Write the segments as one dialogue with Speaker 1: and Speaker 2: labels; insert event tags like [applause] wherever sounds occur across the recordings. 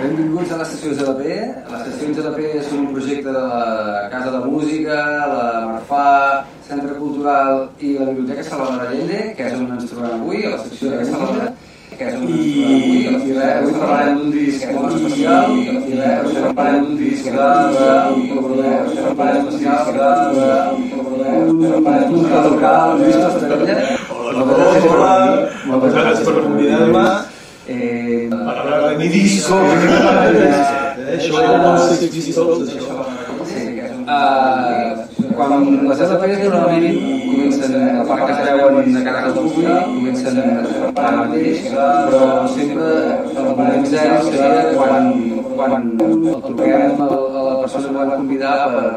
Speaker 1: Benvinguts a l'estació GLP. L'estació GLP és un projecte de la Casa de Música, la Marfà, Centre Cultural i la Biblioteca Salvador Allende, que és on ens trobem avui, a la secció de Salvador que és avui, i res, avui parlarem d'un disc molt especial, i avui parlarem d'un disc de... Parlarem d'un disc de... Parlarem d'un disc local, un disc d'Estrella.
Speaker 2: Hola, moltes gràcies per convidar-me.
Speaker 1: Eh,
Speaker 2: Per hablar de mi disco.
Speaker 1: Uh, quan les SFs normalment comencen a part que es veuen de cara al públic, comencen a fer ara mateix, però sempre el moment zero seria quan, quan el truquem a la persona que vam convidar per,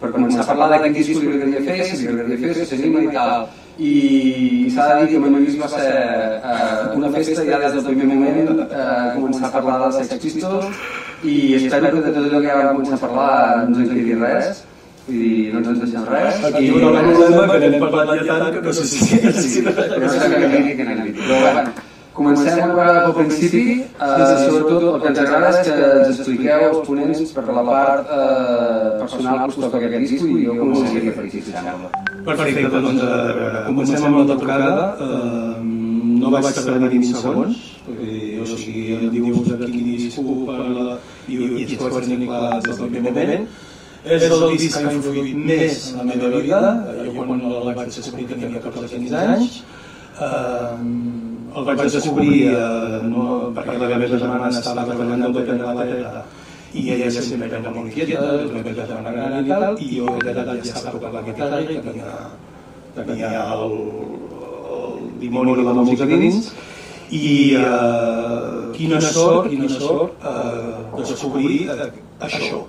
Speaker 1: per començar a parlar de quin disc li agradaria fer, si li agradaria fer, si s'anima i tal. I s'ha de dir que Manolís va ser eh, una festa ja des del primer moment eh, començar a parlar dels Sex Pistols i espero que de tot allò que ja vam començar a parlar no ens en quedi res dir, no ens en deixem res
Speaker 2: Aquí hi ha problema, que n'hem parlat ja tant que no sé si... [laughs]
Speaker 1: no sé que quedi que n'hem dit. Però bueno, comencem a veure pel principi, eh, sobretot el que ens agrada és que ens expliqueu els ponents per la part eh, personal que us toca aquest disc i jo començaria felicitant-lo.
Speaker 2: Perfecte, doncs veure, comencem amb la trucada. Eh, no vaig tardar ni 20 segons, perquè, o sigui, dius de quin disc per la... i, i et pots tenir clar des del primer moment. És el disc que ha influït més en la meva vida. Jo quan el vaig descobrir tenia 14-15 anys. Eh, el vaig descobrir eh, no, perquè la meva germana estava treballant en tot la terra i ella sempre era molt inquieta, la meva germana gran i tal, i jo era ja estava tocant la guitarra i tenia, tenia el, el dimoni de la música dins i eh, quina sort, quina sort eh, descobrir eh, això.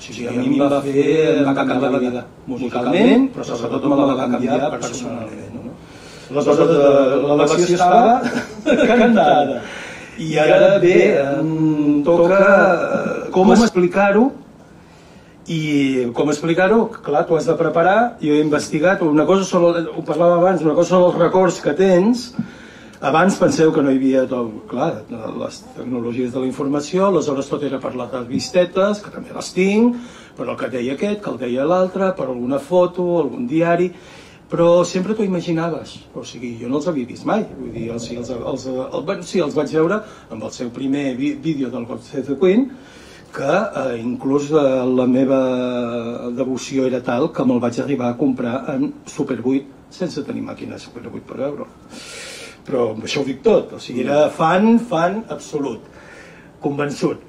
Speaker 2: O sigui, a mi em va fer, em va canviar la vida musicalment, però sobretot me la va canviar personalment. No? Aleshores, eh, l'elecció estava [laughs] cantada. I ara bé, em toca com explicar-ho. I com explicar-ho, clar, tu has de preparar, jo he investigat, una cosa són, ho parlava abans, una cosa són els records que tens, abans penseu que no hi havia tot, clar, les tecnologies de la informació, aleshores tot era per les revistetes, que també les tinc, per el que deia aquest, que el deia l'altre, per alguna foto, algun diari, però sempre t'ho imaginaves, o sigui, jo no els havia vist mai, vull dir, sigui, els, els, el, bueno, sí, els vaig veure amb el seu primer vídeo del God Save the Queen, que eh, inclús eh, la meva devoció era tal que me'l vaig arribar a comprar en Super 8 sense tenir màquina Super 8 per euro. Però amb això ho dic tot, o sigui, era fan, fan absolut, convençut.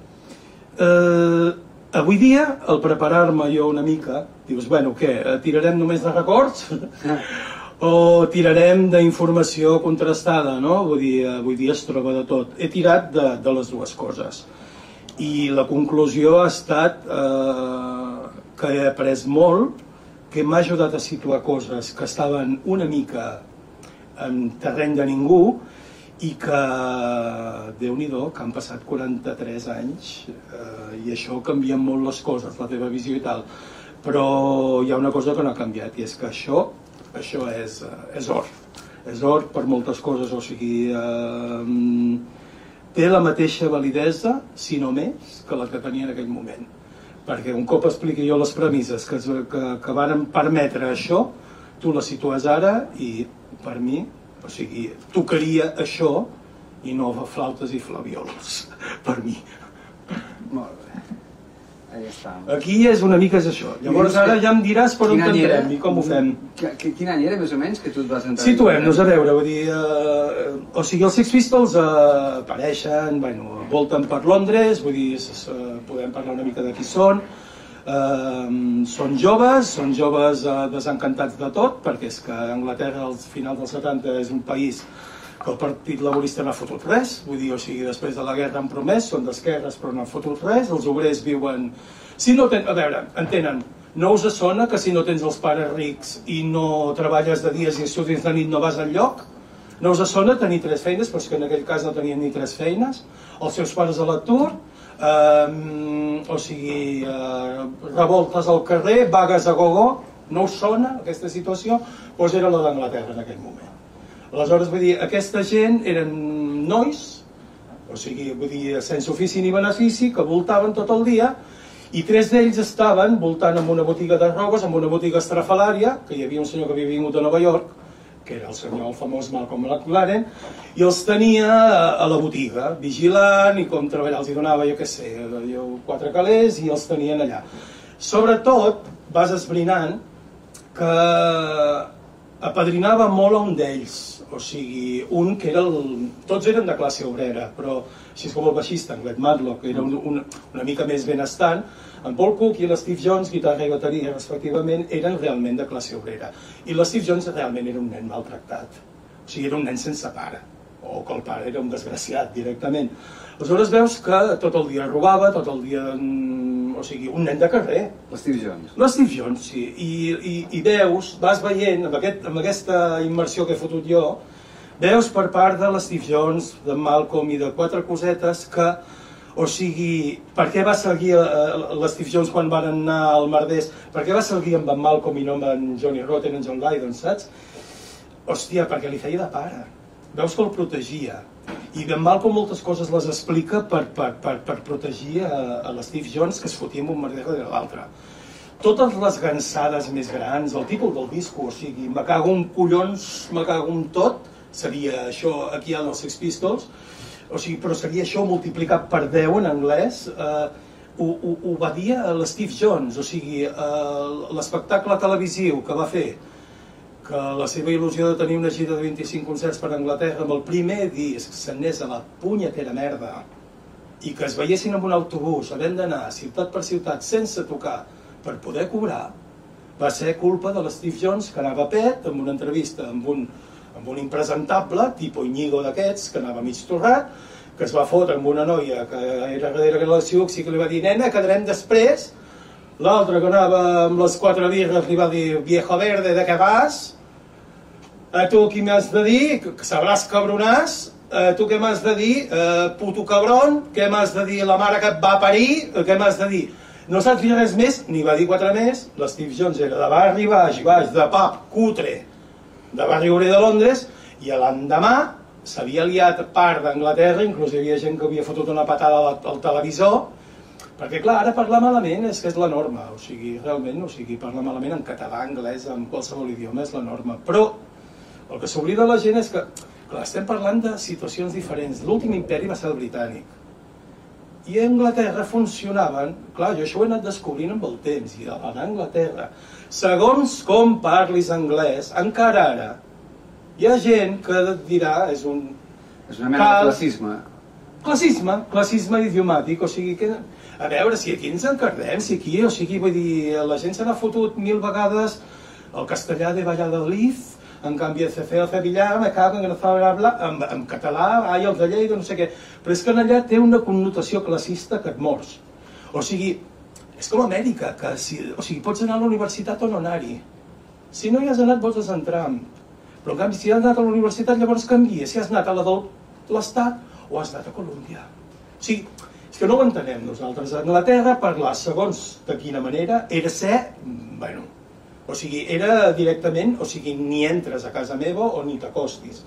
Speaker 2: Eh, avui dia, al preparar-me jo una mica, dius, bueno, què, tirarem només de records? [laughs] o tirarem d'informació contrastada, no? Vull dir, avui dia es troba de tot. He tirat de, de les dues coses. I la conclusió ha estat eh, que he après molt, que m'ha ajudat a situar coses que estaven una mica en terreny de ningú i que, déu nhi que han passat 43 anys eh, i això canvia molt les coses, la teva visió i tal. Però hi ha una cosa que no ha canviat i és que això, això és, eh, és or. És or per moltes coses, o sigui, eh, té la mateixa validesa, si no més, que la que tenia en aquell moment. Perquè un cop expliqui jo les premisses que, que, que varen permetre això, tu la situes ara i per mi, o sigui, tocaria això i no flautes i flavioles, per mi.
Speaker 1: Molt bé. Ahí està.
Speaker 2: Aquí és una mica és això. Llavors ara ja em diràs per on
Speaker 1: Quin any era?
Speaker 2: entrem i com ho fem.
Speaker 1: Qui- qui- Quin any era, més o menys, que tu et vas entrar?
Speaker 2: Situem-nos a veure, vull dir, eh, o sigui, els Sex Pistols eh, apareixen, bueno, volten per Londres, vull dir, s- podem parlar una mica de qui són, eh, són joves, són joves eh, desencantats de tot, perquè és que Anglaterra al final dels 70 és un país que el Partit Laborista no ha fotut res, vull dir, o sigui, després de la guerra han promès, són d'esquerres però no han fotut res, els obrers viuen... Si no ten... A veure, entenen, no us sona que si no tens els pares rics i no treballes de dies i estudis de nit no vas al lloc? No us sona tenir tres feines, però és que en aquell cas no tenien ni tres feines, els seus pares a l'atur, eh, o sigui, eh, revoltes al carrer, vagues a gogó, no us sona aquesta situació? Doncs era la d'Anglaterra en aquell moment. Aleshores, vull dir, aquesta gent eren nois, o sigui, vull dir, sense ofici ni benefici, que voltaven tot el dia, i tres d'ells estaven voltant amb una botiga de robes, amb una botiga estrafalària, que hi havia un senyor que havia vingut a Nova York, que era el senyor el famós Malcolm McLaren, i els tenia a la botiga, vigilant i com treballar, els hi donava, jo què sé, quatre calés i els tenien allà. Sobretot, vas esbrinant que apadrinava molt a un d'ells, o sigui, un que era el... Tots eren de classe obrera, però així com el baixista, en Glenn Matlock, era un, un, una mica més benestant, en Paul Cook i l'Steve Jones, guitarra i bateria, respectivament, eren realment de classe obrera. I l'Steve Jones realment era un nen maltractat. O sigui, era un nen sense pare o que el pare era un desgraciat directament. Aleshores veus que tot el dia robava, tot el dia... O sigui, un nen de carrer.
Speaker 1: L'Steve Jones.
Speaker 2: L'Steve Jones, sí. I, i, I veus, vas veient, amb, aquest, amb aquesta immersió que he fotut jo, veus per part de l'Steve Jones, de Malcolm i de quatre cosetes que o sigui, per què va seguir uh, l'Steve Jones quan van anar al Mardés? Per què va seguir amb en Malcolm i no amb en Johnny Rotten, en John Lydon, saps? Hòstia, perquè li feia de pare veus que el protegia. I Ben Malcolm moltes coses les explica per, per, per, per protegir a, a l'Steve Jones, que es fotia amb un merder de l'altre. Totes les gansades més grans, el títol del disco, o sigui, me cago un collons, me cago un tot, seria això aquí en els Sex Pistols, o sigui, però seria això multiplicat per 10 en anglès, eh, ho, ho, ho va dir a l'Steve Jones, o sigui, eh, l'espectacle televisiu que va fer que la seva il·lusió de tenir una gira de 25 concerts per Anglaterra amb el primer disc s'anés a la punyetera merda i que es veiessin amb un autobús havent d'anar ciutat per ciutat sense tocar per poder cobrar va ser culpa de l'Steve Jones que anava a pet amb una entrevista amb un, amb un impresentable, tipo Iñigo d'aquests, que anava mig torrat, que es va fotre amb una noia que era darrere de la i que li va dir, nena, quedarem després, l'altre que anava amb les quatre birres li va dir, viejo verde, de què vas? A tu qui m'has de dir? Que sabràs cabronàs. A tu què m'has de dir? Puto cabron. Què m'has de dir? La mare que et va parir. Què m'has de dir? No saps dir res més, ni va dir quatre més. L'Steve Jones era de barri baix, baix, de pap, cutre, de barri obrer de Londres, i l'endemà s'havia liat part d'Anglaterra, inclús hi havia gent que havia fotut una patada al televisor, perquè clar, ara parlar malament és que és la norma, o sigui, realment, o sigui, parlar malament en català, anglès, en qualsevol idioma és la norma, però el que s'oblida la gent és que, clar, estem parlant de situacions diferents. L'últim imperi va ser el britànic. I a Anglaterra funcionaven, clar, jo això ho he anat descobrint amb el temps, i a Anglaterra, segons com parlis anglès, encara ara, hi ha gent que et dirà, és un...
Speaker 1: És una mena de classisme.
Speaker 2: Classisme, classisme idiomàtic, o sigui que... A veure, si aquí ens encardem, si aquí, o sigui, vull dir, la gent se n'ha fotut mil vegades el castellà de Valladolid, en canvi el CC o Sevillà me cago en el bla, en, en català, ai, els de Lleida, no sé què, però és que en allà té una connotació classista que et mors. O sigui, és com Amèrica, que si, o sigui, pots anar a la universitat o no anar-hi. Si no hi has anat, vols entrar. Però en canvi, si has anat a la universitat, llavors canvia. Si has anat a la de l'Estat o has anat a Colòmbia. O sigui, és que no ho entenem nosaltres. A Anglaterra, parlar segons de quina manera, era ser, bueno, o sigui, era directament, o sigui, ni entres a casa meva o ni t'acostis.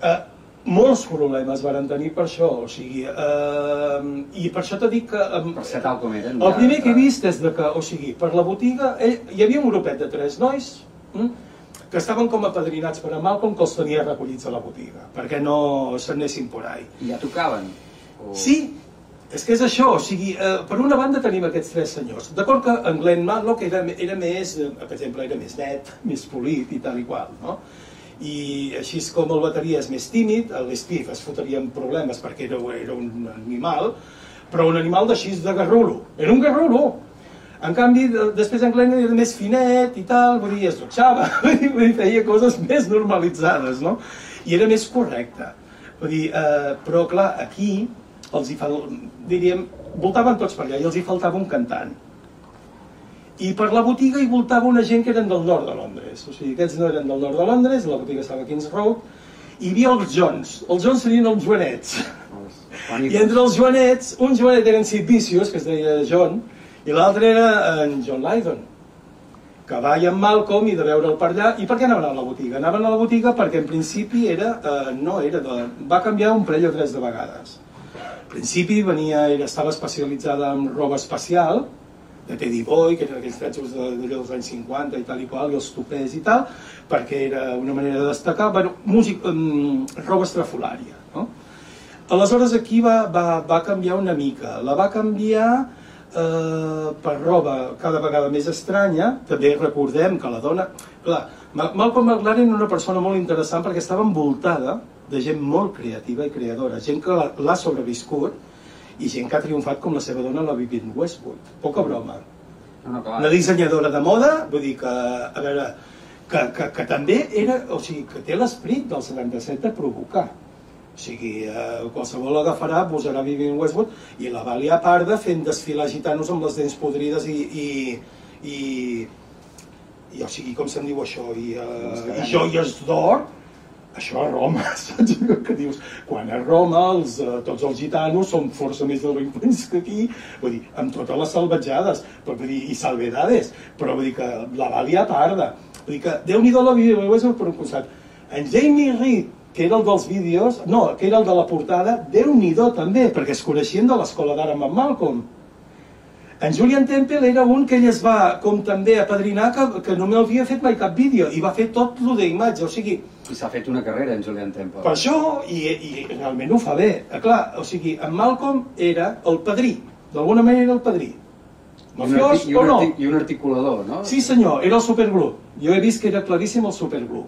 Speaker 2: Eh, molts problemes varen tenir per això, o sigui, eh, i per això t'he dit que... Eh,
Speaker 1: per ser tal com eren.
Speaker 2: El primer que he vist és de que, o sigui, per la botiga, ell, hi havia un grupet de tres nois hm, que estaven com apadrinats per a Malcolm que els tenia recollits a la botiga, perquè no s'anessin por ahí.
Speaker 1: I ja tocaven?
Speaker 2: O... Sí, és que és això, o sigui, eh, per una banda tenim aquests tres senyors. D'acord que en Glenn Matlock era, era més, eh, per exemple, era més net, més polit i tal i qual, no? I així com el bateria és més tímid, l'Steve es fotria en problemes perquè era, era un animal, però un animal d'així de garrulo. Era un garrulo! En canvi, després en Glenn era més finet i tal, vull dir, es dutxava, [laughs] vull dir, feia coses més normalitzades, no? I era més correcte. Vull dir, eh, però clar, aquí els hi fal... diríem, voltaven tots per allà i els hi faltava un cantant. I per la botiga hi voltava una gent que eren del nord de Londres. O sigui, aquests no eren del nord de Londres, la botiga estava a Kings Road, i hi havia els Johns. Els Johns serien els Joanets. I entre els Joanets, un Joanet eren Sid Vicious, que es deia John, i l'altre era en John Lydon, que va amb Malcolm i de veure'l per allà. I per què anaven a la botiga? Anaven a la botiga perquè en principi era, eh, no era de... va canviar un parell o tres de vegades principi venia, era, estava especialitzada en roba espacial, de Teddy Boy, que eren aquells tratxos de, de dels anys 50 i tal i qual, i els topers i tal, perquè era una manera de destacar, bueno, músic, um, roba estrafolària, no? Aleshores aquí va, va, va canviar una mica, la va canviar eh, per roba cada vegada més estranya, també recordem que la dona... Clar, Malcolm McLaren era una persona molt interessant perquè estava envoltada de gent molt creativa i creadora, gent que l'ha sobreviscut i gent que ha triomfat com la seva dona, la Vivienne Westwood. Poca broma.
Speaker 1: No, no.
Speaker 2: Una dissenyadora de moda, vull dir que, a veure, que, que, que també era, o sigui, que té l'esperit del 77 de provocar. O sigui, eh, qualsevol agafarà, posarà Vivienne Westwood i la va liar parda fent desfilar gitanos amb les dents podrides i, i, i, i o sigui, com se'n diu això, i, uh, i joies d'or, això a Roma, [laughs] saps que dius? Quan a Roma els, uh, tots els gitanos són força més delinqüents que aquí, vull dir, amb totes les salvatjades, però vull dir, i salvedades, però vull dir que la va liar parda. Vull dir que Déu-n'hi-do la vida, per un costat. En Jamie Reed, que era el dels vídeos, no, que era el de la portada, Déu-n'hi-do també, perquè es coneixien de l'escola d'ara amb en Malcolm. En Julian Temple era un que ell es va, com també, apadrinar que, que no m'havia fet mai cap vídeo i va fer tot lo d'imatge, o sigui...
Speaker 1: I s'ha fet una carrera en Julian Temple.
Speaker 2: Per això, i, i realment ho fa bé, eh, clar, o sigui, en Malcolm era el padrí, d'alguna manera era el padrí. Mafiós
Speaker 1: I un,
Speaker 2: o no?
Speaker 1: I un articulador, no?
Speaker 2: Sí senyor, era el superglue. Jo he vist que era claríssim el superglue.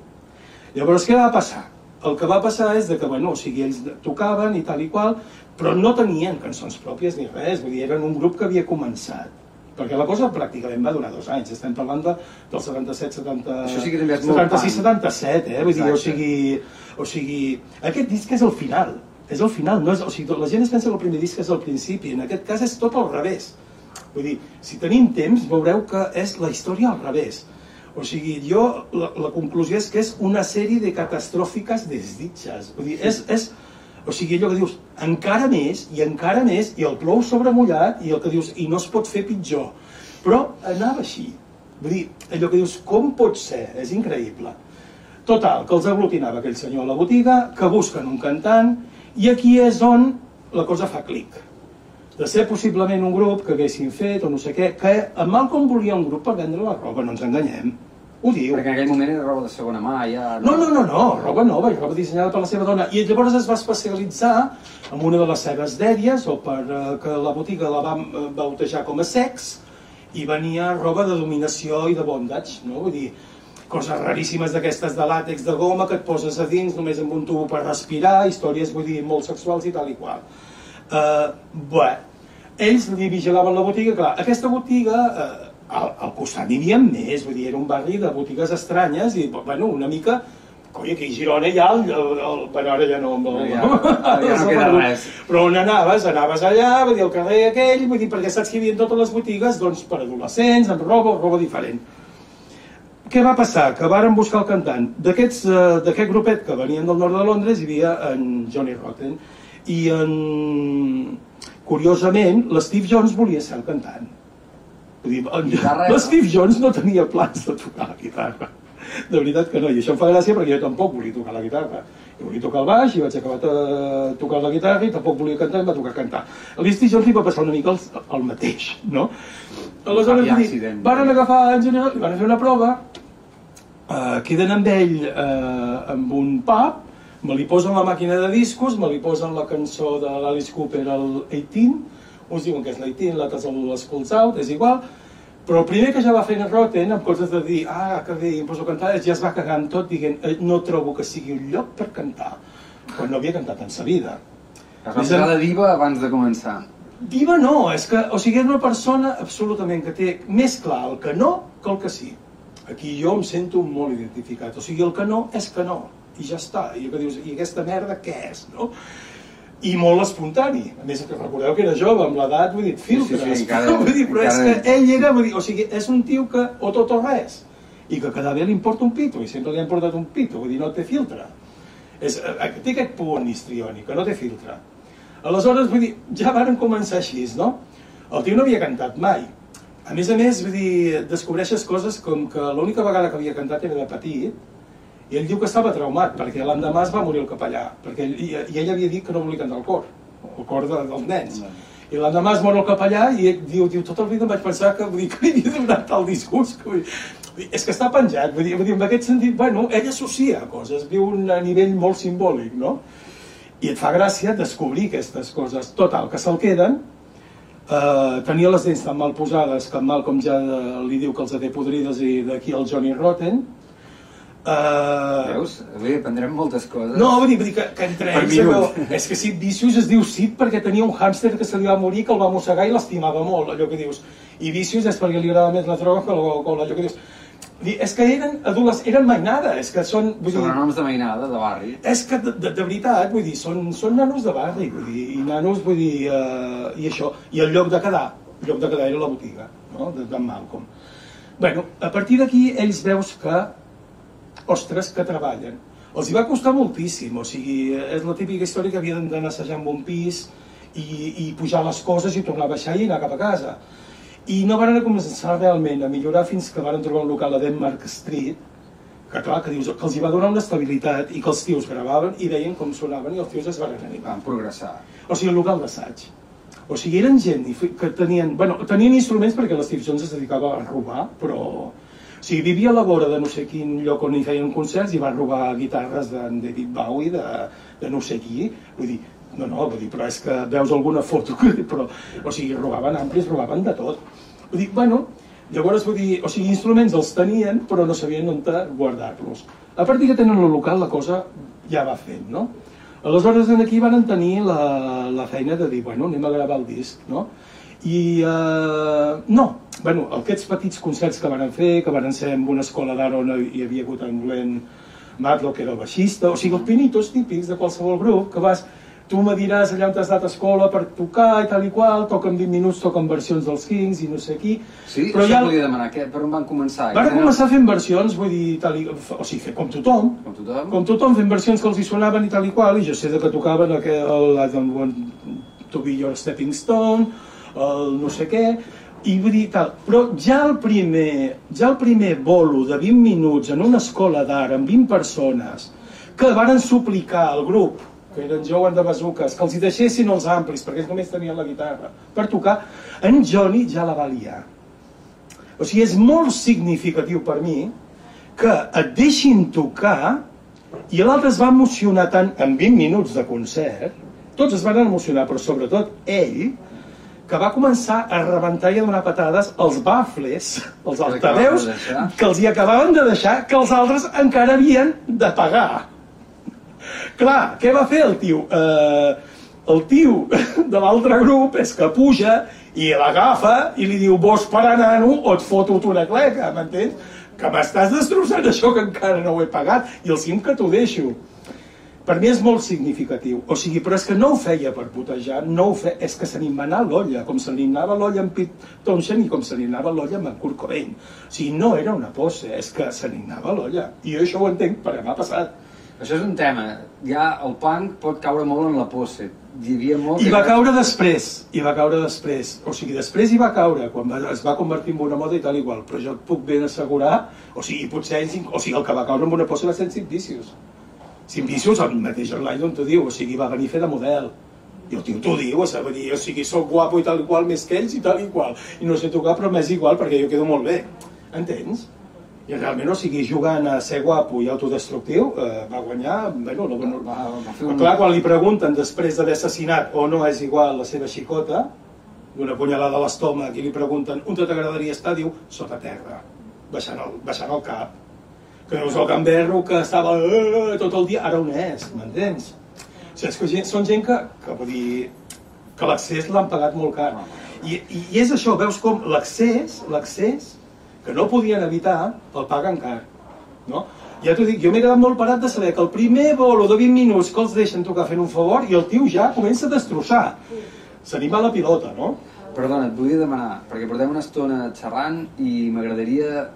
Speaker 2: Llavors, què va passar? El que va passar és de que, bueno, o sigui, ells tocaven i tal i qual, però no tenien cançons pròpies ni res, vull dir, eren un grup que havia començat. Perquè la cosa pràcticament va durar dos anys, estem parlant de, del 77, 70...
Speaker 1: Això sí que també és molt
Speaker 2: 76,
Speaker 1: punk.
Speaker 2: 77, eh? Vull dir, o sigui, o sigui, aquest disc és el final, és el final, no és, o sigui, la gent es pensa que el primer disc és el principi, en aquest cas és tot al revés. Vull dir, si tenim temps veureu que és la història al revés. O sigui, jo, la, la conclusió és que és una sèrie de catastròfiques desditges. Vull dir, és, és, o sigui, allò que dius, encara més, i encara més, i el plou sobre mullat, i el que dius, i no es pot fer pitjor. Però anava així. Vull dir, allò que dius, com pot ser? És increïble. Total, que els aglutinava aquell senyor a la botiga, que busquen un cantant, i aquí és on la cosa fa clic. De ser possiblement un grup que haguessin fet o no sé què, que en Malcolm volia un grup per vendre la roba, no ens enganyem. Ho diu.
Speaker 1: Perquè en aquell moment era roba de segona mà, ja...
Speaker 2: No, no, no, no, roba nova, roba dissenyada per la seva dona. I llavors es va especialitzar en una de les seves dèries, o per eh, que la botiga la va eh, bautejar com a sex, i venia roba de dominació i de bondage, no? Vull dir, coses raríssimes d'aquestes de làtex de goma que et poses a dins només amb un tubo per respirar, històries, vull dir, molt sexuals i tal i qual. Uh, bé, ells li vigilaven la botiga, clar, aquesta botiga, eh, al, al costat n'hi havia més, vull dir, era un barri de botigues estranyes i, bueno, una mica, coi, aquí a Girona ja, el, el, el, bueno, ara ja no, el,
Speaker 1: No, ja- ja no queda res.
Speaker 2: però on anaves? Anaves allà, vull dir, al carrer aquell, vull dir, perquè saps que hi havia totes les botigues, doncs, per adolescents, amb roba, roba diferent. Què va passar? Que varen buscar el cantant. Eh, d'aquest grupet que venien del nord de Londres hi havia en Johnny Rotten i en... Curiosament, l'Steve Jones volia ser el cantant. Vull dir,
Speaker 1: Guitarra,
Speaker 2: l'Steve Jones no tenia plans de tocar la guitarra. De veritat que no, i això em fa gràcia perquè jo tampoc volia tocar la guitarra. Jo volia tocar el baix i vaig acabar tocar la guitarra i tampoc volia cantar i em va tocar cantar. A l'Steve Jones li va passar una mica el, el mateix, no? Aleshores, vull dir,
Speaker 1: accident.
Speaker 2: varen agafar en Junior, li van fer una prova, eh, queden amb ell eh, amb un pub, me li posen la màquina de discos, me li posen la cançó de l'Alice Cooper, el 18, uns diuen que és l'18, l'altres el l'Skulls Out, és igual, però el primer que ja va fer en Rotten, en comptes de dir, ah, que bé, em poso a cantar, ja es va cagar en tot, dient, "Eh, no trobo que sigui un lloc per cantar, quan no havia cantat en sa vida.
Speaker 1: Es va posar de diva abans de començar.
Speaker 2: Diva no, és que, o sigui, és una persona absolutament que té més clar el que no que el que sí. Aquí jo em sento molt identificat, o sigui, el que no és que no, i ja està, i que dius, i aquesta merda què és, no? I molt espontani, a més que recordeu que era jove, amb l'edat, vull dir, filtres,
Speaker 1: sí, encara- [laughs]
Speaker 2: vull dir, però
Speaker 1: encara-
Speaker 2: és que ell era, vull dir, o sigui, és un tio que o tot o res, i que cada vegada li importa un pito, i sempre li ha importat un pito, vull dir, no té filtre. És, eh, té aquest punt histriònic, que no té filtre. Aleshores, vull dir, ja varen començar així, no? El tio no havia cantat mai. A més a més, vull dir, descobreixes coses com que l'única vegada que havia cantat era de petit, i ell diu que estava traumat, perquè l'endemà es va morir el capellà, perquè ell, i, i ell havia dit que no volia cantar al cor. el cor de, dels nens. I l'endemà es mor el capellà i ell diu, diu, tota la vida em vaig pensar que, vull dir, [laughs] que li havia donat tal discurs. Que, vull dir, és que està penjat, vull dir, vull dir, en aquest sentit, bueno, ell associa coses, viu un a nivell molt simbòlic, no? I et fa gràcia descobrir aquestes coses. Total, que se'l queden, eh, tenia les dents tan mal posades que en Malcolm ja li diu que els ha té podrides i d'aquí el Johnny Rotten. Eh,
Speaker 1: Veus? Avui aprendrem moltes coses.
Speaker 2: no, vull dir, vull dir que, que entre ells... Allò, és que Sid Vicious es diu Sid perquè tenia un hàmster que se li va morir, que el va mossegar i l'estimava molt, allò que dius. I Vicious és perquè li agrada més la droga que el alcohol, allò que dius. Dir, És que eren adolescents, eren mainada, és que són... Vull dir,
Speaker 1: Sobrenoms de mainada, de barri.
Speaker 2: és que de, de, de veritat, vull dir, són, són nanos de barri, vull dir, i nanos, vull dir, eh, i això, i el lloc de quedar, el lloc de quedar era la botiga, no?, de, de Malcolm. bueno, a partir d'aquí ells veus que, ostres, que treballen. Els hi va costar moltíssim, o sigui, és la típica història que havien d'anar assajar amb un pis i, i pujar les coses i tornar a baixar i anar cap a casa. I no van començar realment a millorar fins que van trobar un local a Denmark Street, que clar, que dius, que els hi va donar una estabilitat i que els tios gravaven i veien com sonaven i els tios es van animar.
Speaker 1: Van progressar.
Speaker 2: O sigui, el local d'assaig. O sigui, eren gent que tenien... Bueno, tenien instruments perquè l'Steve Jones es dedicava a robar, però... Sigui, vivia a la vora de no sé quin lloc on hi feien concerts i va robar guitarres de David Bowie, de, de no sé qui. Vull dir, no, no, vull dir, però és que veus alguna foto, [laughs] però... O sigui, robaven amplis, robaven de tot. Vull dir, bueno, llavors, vull dir, o sigui, instruments els tenien, però no sabien on guardar-los. A partir que tenen el local, la cosa ja va fent, no? Aleshores, aquí van tenir la, la feina de dir, bueno, anem a gravar el disc, no? I, eh, no, bueno, aquests petits concerts que van fer, que van ser en una escola d'art on hi havia hagut en Glenn Matlock, que era el baixista, o sigui, els pinitos típics de qualsevol grup, que vas, tu me diràs allà on t'has anat a escola per tocar i tal i qual, toquen 20 minuts, toquen versions dels Kings i no sé qui,
Speaker 1: Sí,
Speaker 2: però
Speaker 1: això
Speaker 2: ja...
Speaker 1: volia demanar, què, per on van començar?
Speaker 2: Van
Speaker 1: Tenen-
Speaker 2: començar fent versions, vull dir, tal i, o sigui, fer com tothom,
Speaker 1: Com tothom?
Speaker 2: com tothom fent versions que els hi sonaven i tal i qual, i jo sé de que tocaven aquell, el I don't want to be your stepping stone, el no sé què, i vull dir tal, però ja el primer, ja el primer bolo de 20 minuts en una escola d'art amb 20 persones que varen suplicar al grup que eren Joan de Bazuques, que els hi deixessin els amplis, perquè ells només tenien la guitarra, per tocar, en Johnny ja la va liar. O sigui, és molt significatiu per mi que et deixin tocar i l'altre es va emocionar tant en 20 minuts de concert, tots es van emocionar, però sobretot ell, que va començar a rebentar i a donar patades als bafles, els altaveus, que els hi acabaven de deixar, que els altres encara havien de pagar. Clar, què va fer el tio? Eh, el tio de l'altre grup és que puja i l'agafa i li diu vos per a nano o et foto una cleca, m'entens? Que m'estàs destrossant això que encara no ho he pagat i el cim que t'ho deixo. Per mi és molt significatiu. O sigui, però és que no ho feia per putejar, no ho fe... és que se n'hi va anar l'olla, com se n'hi anava l'olla amb Pete Townshend i com se n'hi anava l'olla amb en Kurt Cobain. O sigui, no era una pose, és que se n'hi anava l'olla. I jo això ho entenc perquè m'ha passat.
Speaker 1: Això és un tema. Ja el punk pot caure molt en la pose. Hi havia molt...
Speaker 2: I
Speaker 1: que-
Speaker 2: va caure després, i va caure després. O sigui, després hi va caure, quan va, es va convertir en una moda i tal igual. Però jo et puc ben assegurar, o sigui, potser, o sigui, el que va caure en una posa va ser en Sid Vicious. Sid Vicious, el mateix Orlando t'ho diu, o sigui, va venir a fer de model. I el tio t'ho diu, o sigui, o sigui, soc guapo i tal i qual més que ells i tal i qual. I no sé tocar, però m'és igual perquè jo quedo molt bé. Entens? I realment, o sigui, jugant a ser guapo i autodestructiu, eh, va guanyar, bueno, no, no,
Speaker 1: Va, va fer
Speaker 2: però
Speaker 1: un...
Speaker 2: clar, quan li pregunten després d'haver assassinat o no és igual la seva xicota, d'una punyalada a l'estómac, i li pregunten on t'agradaria estar, diu, sota terra, baixant el, baixant el cap. Que veus el gamberro que estava eh, tot el dia, ara on és, m'entens? És que gent, són gent que, que vull dir, que l'accés l'han pagat molt car. I, I és això, veus com l'accés, l'accés, que no podien evitar, el paguen car. No? Ja t'ho dic, jo m'he quedat molt parat de saber que el primer bolo de 20 minuts que els deixen tocar fent un favor i el tio ja comença a destrossar. S'anima la pilota, no?
Speaker 1: Perdona, et volia demanar, perquè portem una estona xerrant i m'agradaria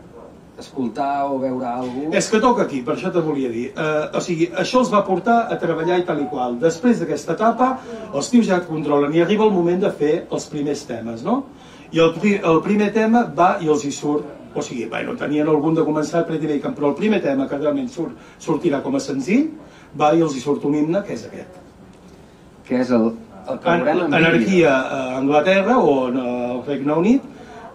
Speaker 1: escoltar o veure alguna cosa.
Speaker 2: És que toca aquí, per això te volia dir. Eh, o sigui, això els va portar a treballar i tal i qual. Després d'aquesta etapa, els tios ja et controlen i arriba el moment de fer els primers temes, no? I el, pri el primer tema va i els hi surt o sigui, bueno, tenien algun de començar Pretty Bacon, però el primer tema que realment surt, sortirà com a senzill, va i els hi surt un himne, que és aquest.
Speaker 1: Que és el el que veurem en
Speaker 2: Anarquia a Anglaterra o al Regne Unit,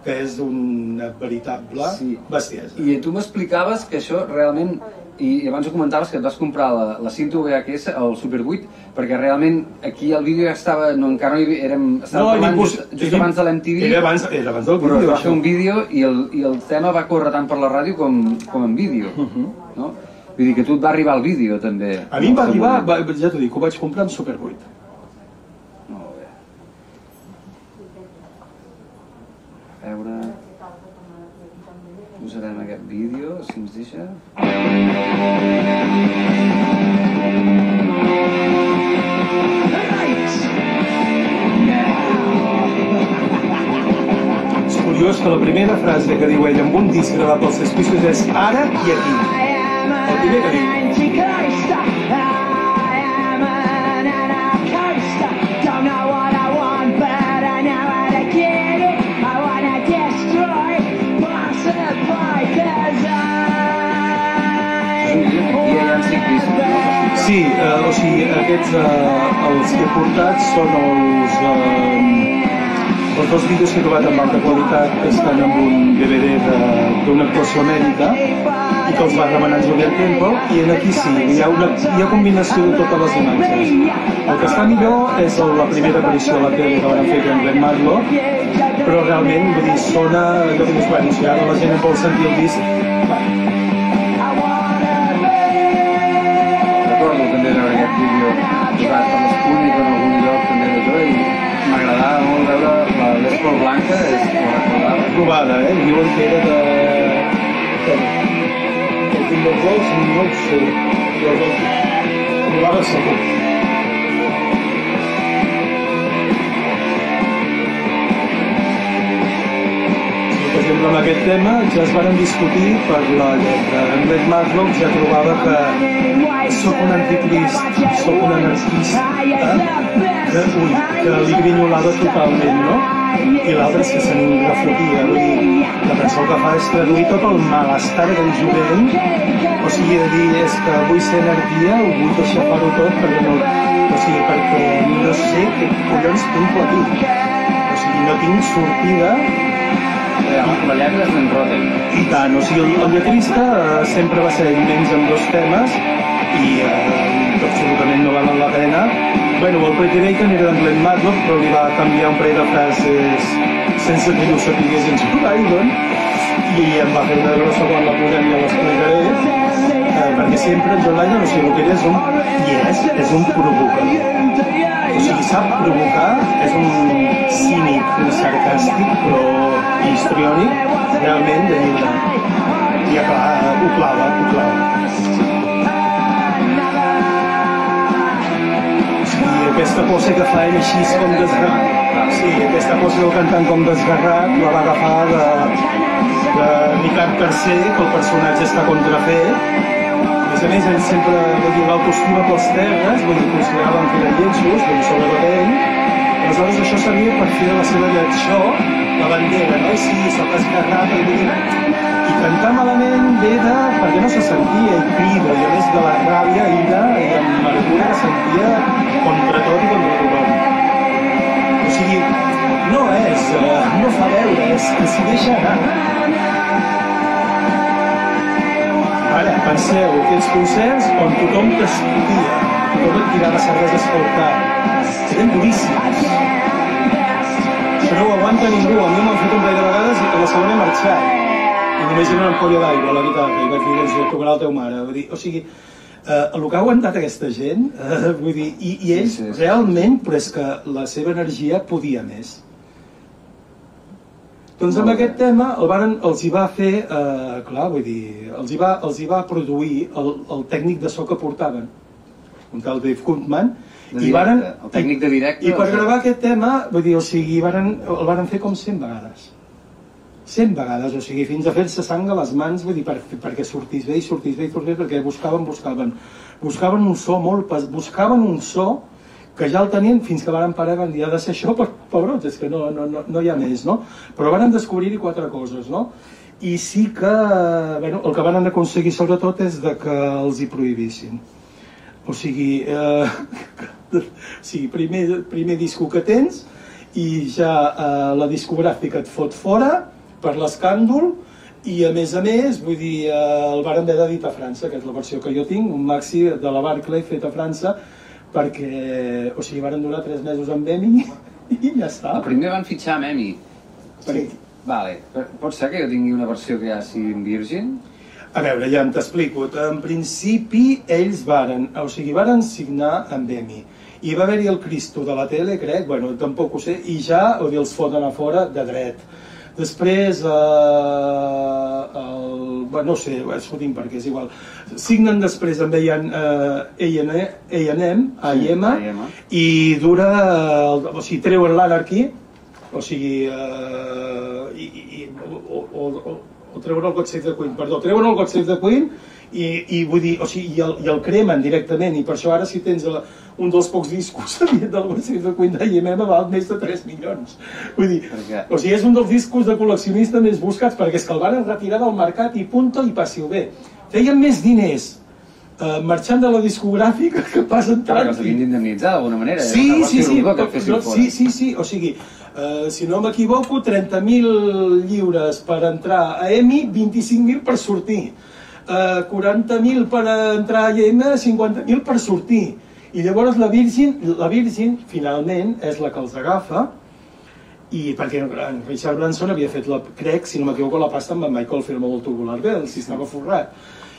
Speaker 2: que és una veritable
Speaker 1: Sí.
Speaker 2: bestiesa.
Speaker 1: I tu m'explicaves que això realment i abans ho comentaves que et vas comprar la, la cinta VHS, el Super 8, perquè realment aquí el vídeo ja estava, no, encara no hi havia, érem, estàvem
Speaker 2: era
Speaker 1: parlant just, just abans de l'MTV,
Speaker 2: Era abans, era abans del
Speaker 1: però es
Speaker 2: vídeo,
Speaker 1: va fer
Speaker 2: això.
Speaker 1: un vídeo i el, i el tema va córrer tant per la ràdio com, com en vídeo,
Speaker 2: Mhm.
Speaker 1: no? Vull dir que tu et va arribar el vídeo també.
Speaker 2: A mi em va
Speaker 1: en
Speaker 2: arribar, va, ja t'ho dic, ho vaig comprar amb Super 8.
Speaker 1: Molt bé. A veure... Posarem aquest deixa.
Speaker 2: És curiós que la primera frase que diu ell amb un disc gravat pels seus pisos és ara i aquí. El primer que diu. Sí, eh, o sigui, aquests, eh, els que he portat són els, eh, els dos vídeos que he trobat amb alta qualitat que estan amb un DVD d'una actuació mèdica i que els va remenar Julián Temple i en aquí sí, hi ha, una, hi ha combinació de totes les imatges. El que està millor és la primera aparició a la tele que van fer amb Glenn Marlowe, però realment, vull dir, sona allò que bueno, si ara la gent en vol sentir el disc,
Speaker 1: l'Espúnic en algun lloc també d'això i m'agradava molt veure la Les Paul Blanca, és, ho recordava.
Speaker 2: provada, eh? Diuen que era de... de... Tim dels Vols, no ho sé. El provava segur. Per exemple, amb aquest tema ja es van discutir per la lletra. En Glenn Matlock ja trobava que sóc un anticrist, sóc un anarquista, que, ui, que li grinyolava totalment, no? I l'altre és que se n'hi refotia, vull dir, la cançó que fa és traduir tot el malestar del jovent, o sigui, de dir, és que vull ser anarquia, ho vull deixar fer-ho tot, perquè no, o sigui, perquè no sé què collons tinc aquí. O sigui, no tinc sortida
Speaker 1: La, lletra és d'en Rotten.
Speaker 2: i tant, o sigui, el, el lletrista eh, sempre va ser immens amb dos temes i eh, absolutament no valen la pena. Bueno, el Pretty Bacon era Glenn Matlock, però li va canviar un parell de frases sense que ho sapigués en Joe Biden i em va fer una grossa quan la posem i l'explicaré eh, perquè sempre en John Lennon, o sigui, el que és un, i és, és un provocador. O sigui, sap provocar, és un cínic, un sarcàstic, però histriònic, realment de lliure. I clar, ho clava, ho clava. Aquesta pose que fa ell així com desgarrat, sí, aquesta pose del cantant com desgarrat, la va agafar de, de Ricard Tercer, que el personatge està contrafet, a més a més, ell sempre vull dir, l'autoestima pels terres, vull dir, consideraven que eren llenços, vull dir, sobretot ell. Aleshores, això servia per fer de la seva lletjó la bandera, no? I sí, soc esgarrat, i vull dir... I cantar malament ve de... perquè no se sentia, i crida, i a més de la ràbia, i amargura que sentia contra tot i contra tothom. O sigui, no és... eh, no fa veure, és que s'hi deixa anar. Ara, penseu, aquells concerts on tothom t'escoltia, tothom et tirava cerveses pel cap. Eren duríssims. Això no ho aguanta ningú. A mi m'ho han fet un parell de vegades i a la segona he marxat. Només era una ampolla d'aigua a la guitarra. I vaig dir, doncs, tocarà la teva mare. Vull dir, o sigui, eh, el que ha aguantat aquesta gent, eh, vull dir, i, i ells
Speaker 1: Sí, sí, sí.
Speaker 2: realment, però és que la seva energia podia més. Doncs amb aquest tema el varen, els hi va fer, eh, clar, vull dir, els hi va, els hi va produir el, el tècnic de so que portaven, un tal Dave Kuntman,
Speaker 1: De
Speaker 2: i varen,
Speaker 1: el tècnic de directe,
Speaker 2: I, i per
Speaker 1: sigui-
Speaker 2: gravar aquest tema, vull dir, o sigui, varen, el varen fer com 100 vegades. 100 vegades, o sigui, fins a fer-se sang a les mans, vull dir, per, perquè sortís bé i sortís bé i sortís bé, perquè buscaven, buscaven. Buscaven un so molt... pes- Buscaven un so que ja el tenien fins que varen parar van dir, ha de ser això, però, pobrots, és que no, no, no, no hi ha més, no? Però van descobrir-hi quatre coses, no? I sí que, bueno, el que van aconseguir sobretot és de que els hi prohibissin. O sigui, eh, [laughs] o sigui, primer, primer disco que tens i ja eh, la discogràfica et fot fora per l'escàndol i a més a més, vull dir, eh, el varen haver d'editar a França, que és la versió que jo tinc, un maxi de la Barclay fet a França, perquè, o sigui, varen durar tres mesos amb EMI [laughs] i ja està.
Speaker 1: El primer van fitxar amb Emi.
Speaker 2: Sí.
Speaker 1: Vale, pot ser que jo tingui una versió que ja sigui en Virgin?
Speaker 2: A veure, ja t'explico. En principi, ells varen, o sigui, varen signar amb EMI. I va haver-hi el Cristo de la tele, crec, bueno, tampoc ho sé, i ja o dir, els foten a fora de dret. Després, eh, el, bueno, no sé, és fotim perquè és igual. Signen després amb A&M, eh, A&M, i dura, el, o sigui, treuen l'anarchy, o sigui, eh, i, i, o, o, o, o treuen el God Save the Queen, perdó, treuen el God Save the Queen i, i vull dir, o sigui, i el, i el cremen directament, i per això ara si tens la, un dels pocs discos del God Save the Queen d'IMM val més de 3 milions. Vull dir, o sigui, és un dels discos de col·leccionista més buscats perquè és que el van retirar del mercat i punto i passi-ho bé. Feien més diners eh, marxant de la discogràfica que pas
Speaker 1: Clar,
Speaker 2: entrant.
Speaker 1: que els havien d'indemnitzar d'alguna manera. era
Speaker 2: Sí,
Speaker 1: negoci
Speaker 2: sí, sí, però- no,
Speaker 1: fora.
Speaker 2: sí, sí, sí, o sigui, eh, si no m'equivoco, 30.000 lliures per entrar a EMI, 25.000 per sortir. Eh, 40.000 per entrar a IEM, 50.000 per sortir. I llavors la Virgin, la Virgin, finalment, és la que els agafa, i perquè en Richard Branson havia fet, la, crec, si no m'equivoco, la pasta amb en Michael Firma del Tubular Bells, si estava forrat.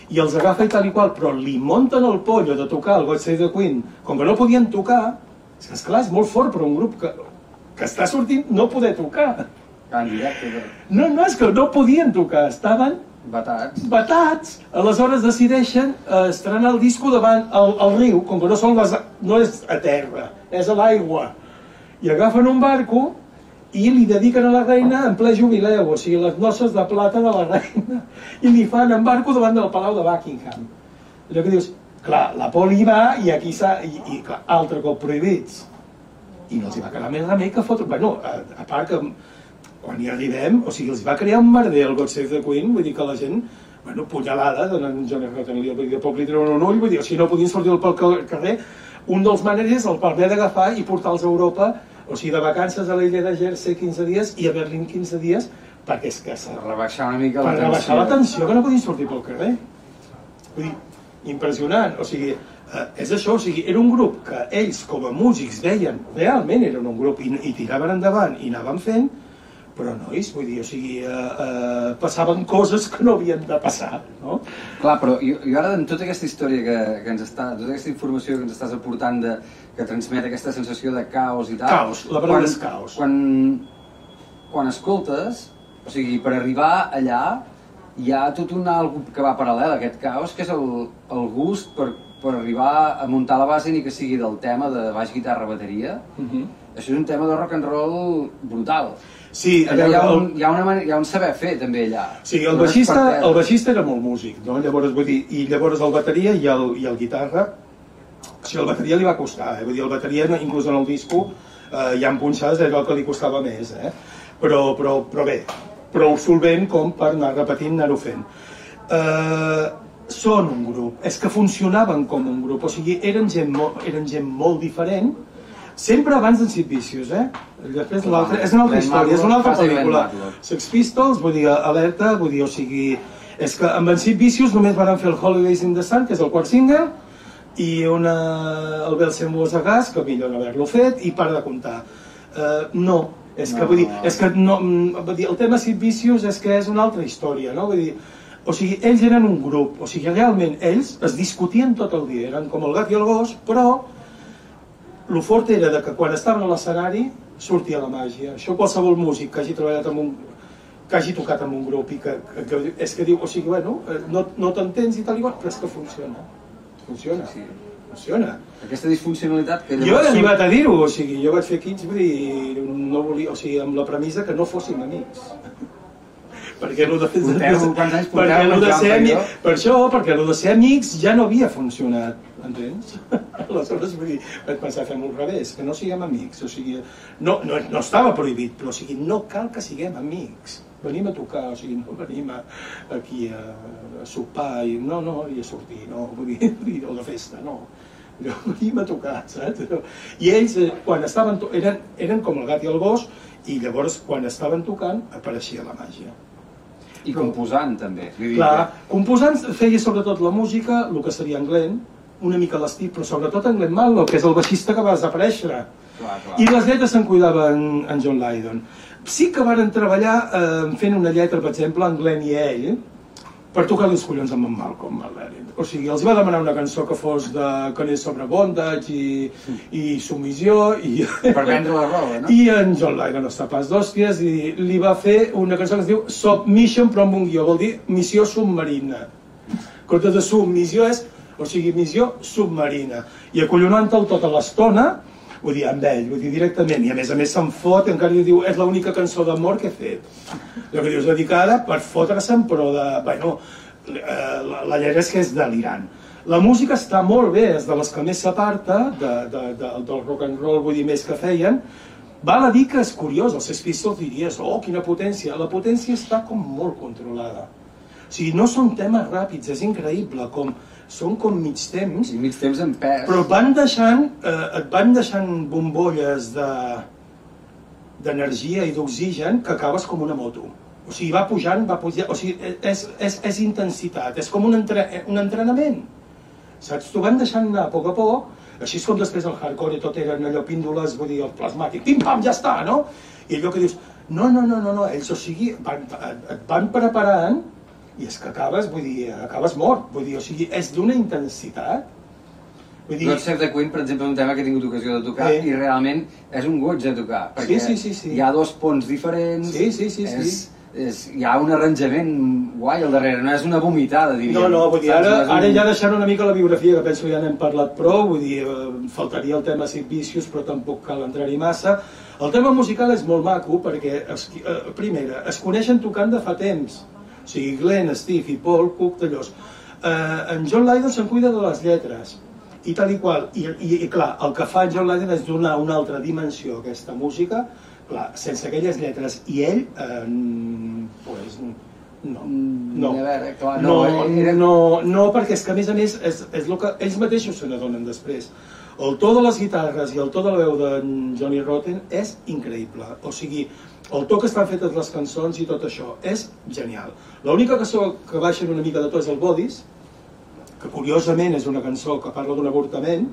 Speaker 2: I els agafa i tal i qual, però li munten el pollo de tocar el God Save the Queen, com que no podien tocar, és que esclar, és molt fort per un grup que, que està sortint no poder tocar.
Speaker 1: Ah, però
Speaker 2: No, no, és que no podien tocar, estaven
Speaker 1: batats.
Speaker 2: batats. Aleshores decideixen eh, estrenar el disco davant el, el riu, com que no, són les, no és a terra, és a l'aigua. I agafen un barco i li dediquen a la reina en ple jubileu, o sigui, les noces de plata de la reina, i li fan en barco davant del Palau de Buckingham. Allò que dius, clar, la poli va i aquí s'ha... I, i clar, altre cop prohibits. I no els hi va quedar més remei que fotre... Bueno, a, a part que quan hi arribem, o sigui, els va crear un merder el God Save the Queen, vull dir que la gent, bueno, punyalada, donant John F. Rottenley, vull dir, de poc li treuen un ull, vull dir, sigui, no podien sortir pel carrer, un dels maners el va haver d'agafar i portar-los a Europa, o sigui, de vacances a l'illa de Jersey 15 dies i a Berlín 15 dies, perquè és que s'ha
Speaker 1: Per rebaixar una mica
Speaker 2: per
Speaker 1: la
Speaker 2: rebaixar la tensió que no podien sortir pel carrer. Vull dir, impressionant. O sigui, eh, és això, o sigui, era un grup que ells com a músics deien, realment eren un grup i, i tiraven endavant i anaven fent, però nois, vull dir, o sigui, eh, eh, passaven coses que no havien de passar, no?
Speaker 1: Clar, però jo, jo ara, en tota aquesta història que, que ens està, tota aquesta informació que ens estàs aportant de, que transmet aquesta sensació de caos i tal...
Speaker 2: Caos, la paraula és caos.
Speaker 1: Quan, quan escoltes, o sigui, per arribar allà, hi ha tot un algo que va paral·lel a aquest caos, que és el, el gust per, per arribar a muntar la base ni que sigui del tema de baix, guitarra, bateria. Això és un tema de rock and roll brutal.
Speaker 2: Sí, a
Speaker 1: Allà hi, ha un, hi, ha una, mane- hi ha un saber fer també allà.
Speaker 2: Sí, el baixista, el baixista era molt músic, no? Llavors, vull dir, i llavors el bateria i el, i el guitarra, o sigui, el bateria li va costar, eh? vull dir, el bateria, inclús en el disco, eh, hi ha punxades d'allò que li costava més, eh? Però, però, però bé, prou solvent com per anar repetint, anar-ho fent. Eh, són un grup, és que funcionaven com un grup, o sigui, eren gent, eren gent molt diferent, sempre abans d'en Sid Vicious, eh? Després l'altre, és una altra història, és una altra pel·lícula. Sex Pistols, vull dir, alerta, vull dir, o sigui, és que amb en Sid Vicious només van fer el Holidays in the Sun, que és el quart single, i una, el Belsen Gas, que millor no haver-lo fet, i para de comptar. Uh, no, és que,
Speaker 1: No.
Speaker 2: vull dir, és que no, vull dir, el tema Sid Vicious és que és una altra història, no? Vull dir, o sigui, ells eren un grup, o sigui, realment ells es discutien tot el dia, eren com el gat i el gos, però el fort era de que quan estaven a l'escenari sortia la màgia. Això qualsevol músic que hagi treballat amb un que hagi tocat amb un grup i que, que, que és que diu, o sigui, bueno, eh, no, no t'entens i tal i qual, però és que funciona. Funciona,
Speaker 1: Sí.
Speaker 2: funciona.
Speaker 1: Aquesta disfuncionalitat que
Speaker 2: Jo he arribat a dir-ho, o sigui, jo vaig fer Kids, vull dir, no volia, o sigui, amb la premissa que no fóssim amics. [laughs] perquè el de,
Speaker 1: Porteu- quants anys porteu
Speaker 2: perquè lo de ser amics, per això, perquè el de ser amics ja no havia funcionat, entens? [laughs] Aleshores, vull dir, vaig pensar, fem-ho al revés, que no siguem amics, o sigui, no, no, no estava prohibit, però o sigui, no cal que siguem amics, venim a tocar, o sigui, no venim a, aquí a, a sopar, i no, no, i a sortir, no, vull dir, o de festa, no. Jo [laughs] venim a tocar, saps? I ells, eh, quan estaven, eren, eren com el gat i el gos, i llavors, quan estaven tocant, apareixia la màgia.
Speaker 1: I composant, també. Vull dir
Speaker 2: Clar, composant feia sobretot la música, el que seria en Glenn, una mica l'estic, però sobretot en Glenn Mallow, que és el baixista que va desaparèixer.
Speaker 1: Clar, clar.
Speaker 2: I les lletres se'n cuidava en, en John Lydon. Sí que varen treballar eh, fent una lletra, per exemple, en Glenn i ell, per tocar els collons amb en Malcolm Mallerin. O sigui, els va demanar una cançó que fos de, que anés sobre bondage i, i submissió i,
Speaker 1: Per vendre la roba, no? [laughs]
Speaker 2: i en John Lydon està pas d'hòsties i li va fer una cançó que es diu Submission però amb un guió, vol dir missió submarina. Comptes de submissió és, o sigui, missió submarina. I acollonant-te'l tota l'estona, vull dir, amb ell, vull dir, directament, i a més a més se'n fot encara li diu, és l'única cançó d'amor que he fet. Allò que dius, dedicada per fotre-se'n, però de, bueno, eh, la, la lletra és que és delirant. La música està molt bé, és de les que més s'aparta de, de, de, del rock and roll, vull dir, més que feien. Val a dir que és curiós, els Sex Pistols diries, oh, quina potència. La potència està com molt controlada. O sigui, no són temes ràpids, és increïble, com són com mig temps,
Speaker 1: I mig temps en pes.
Speaker 2: però van deixant, eh, et van deixant bombolles de d'energia i d'oxigen que acabes com una moto. O sigui, va pujant, va pujant, o sigui, és, és, és intensitat, és com un, entre, un entrenament. Saps? T'ho van deixant anar a poc a poc, així és com després el hardcore i tot eren allò píndoles, vull dir, el plasmàtic, pim-pam, ja està, no? I allò que dius, no, no, no, no, no, ells, o sigui, van, et van preparant i és que acabes, vull dir, acabes mort, vull dir, o sigui, és d'una intensitat. Vull dir,
Speaker 1: Save the Queen, per exemple, és un tema que he tingut ocasió de tocar
Speaker 2: Sí.
Speaker 1: i realment és un goig de tocar, perquè
Speaker 2: sí, sí, sí.
Speaker 1: hi ha dos ponts diferents,
Speaker 2: Sí, sí, sí, sí.
Speaker 1: és, és, hi ha un arranjament guai al darrere, no és una vomitada, diríem.
Speaker 2: No, no, vull dir, ara,
Speaker 1: és un-
Speaker 2: ara ja deixant una mica la biografia, que penso ja n'hem parlat prou, vull dir, eh, faltaria el tema Sid Vicious, però tampoc cal entrar-hi massa. El tema musical és molt maco, perquè, es, eh, primera, es coneixen tocant de fa temps. O sigui, Glenn, Steve i Paul Cook, d'allòs. Eh, en John Lydon se'n cuida de les lletres, i tal i qual. I, i, i clar, el que fa John Lydon és donar una altra dimensió a aquesta música, clar, sense aquelles lletres. I ell, eh, pues, no.
Speaker 1: Mm,
Speaker 2: No.
Speaker 1: a veure, clar,
Speaker 2: no,
Speaker 1: no, era-
Speaker 2: no, no, perquè és que a més a més és, és el que ells mateixos se n'adonen després. El to de les guitarres i el to de la veu de Johnny Rotten és increïble. O sigui, el to que estan fetes les cançons i tot això és genial. L'única cançó que baixa una mica de to és el Bodies, que curiosament és una cançó que parla d'un avortament,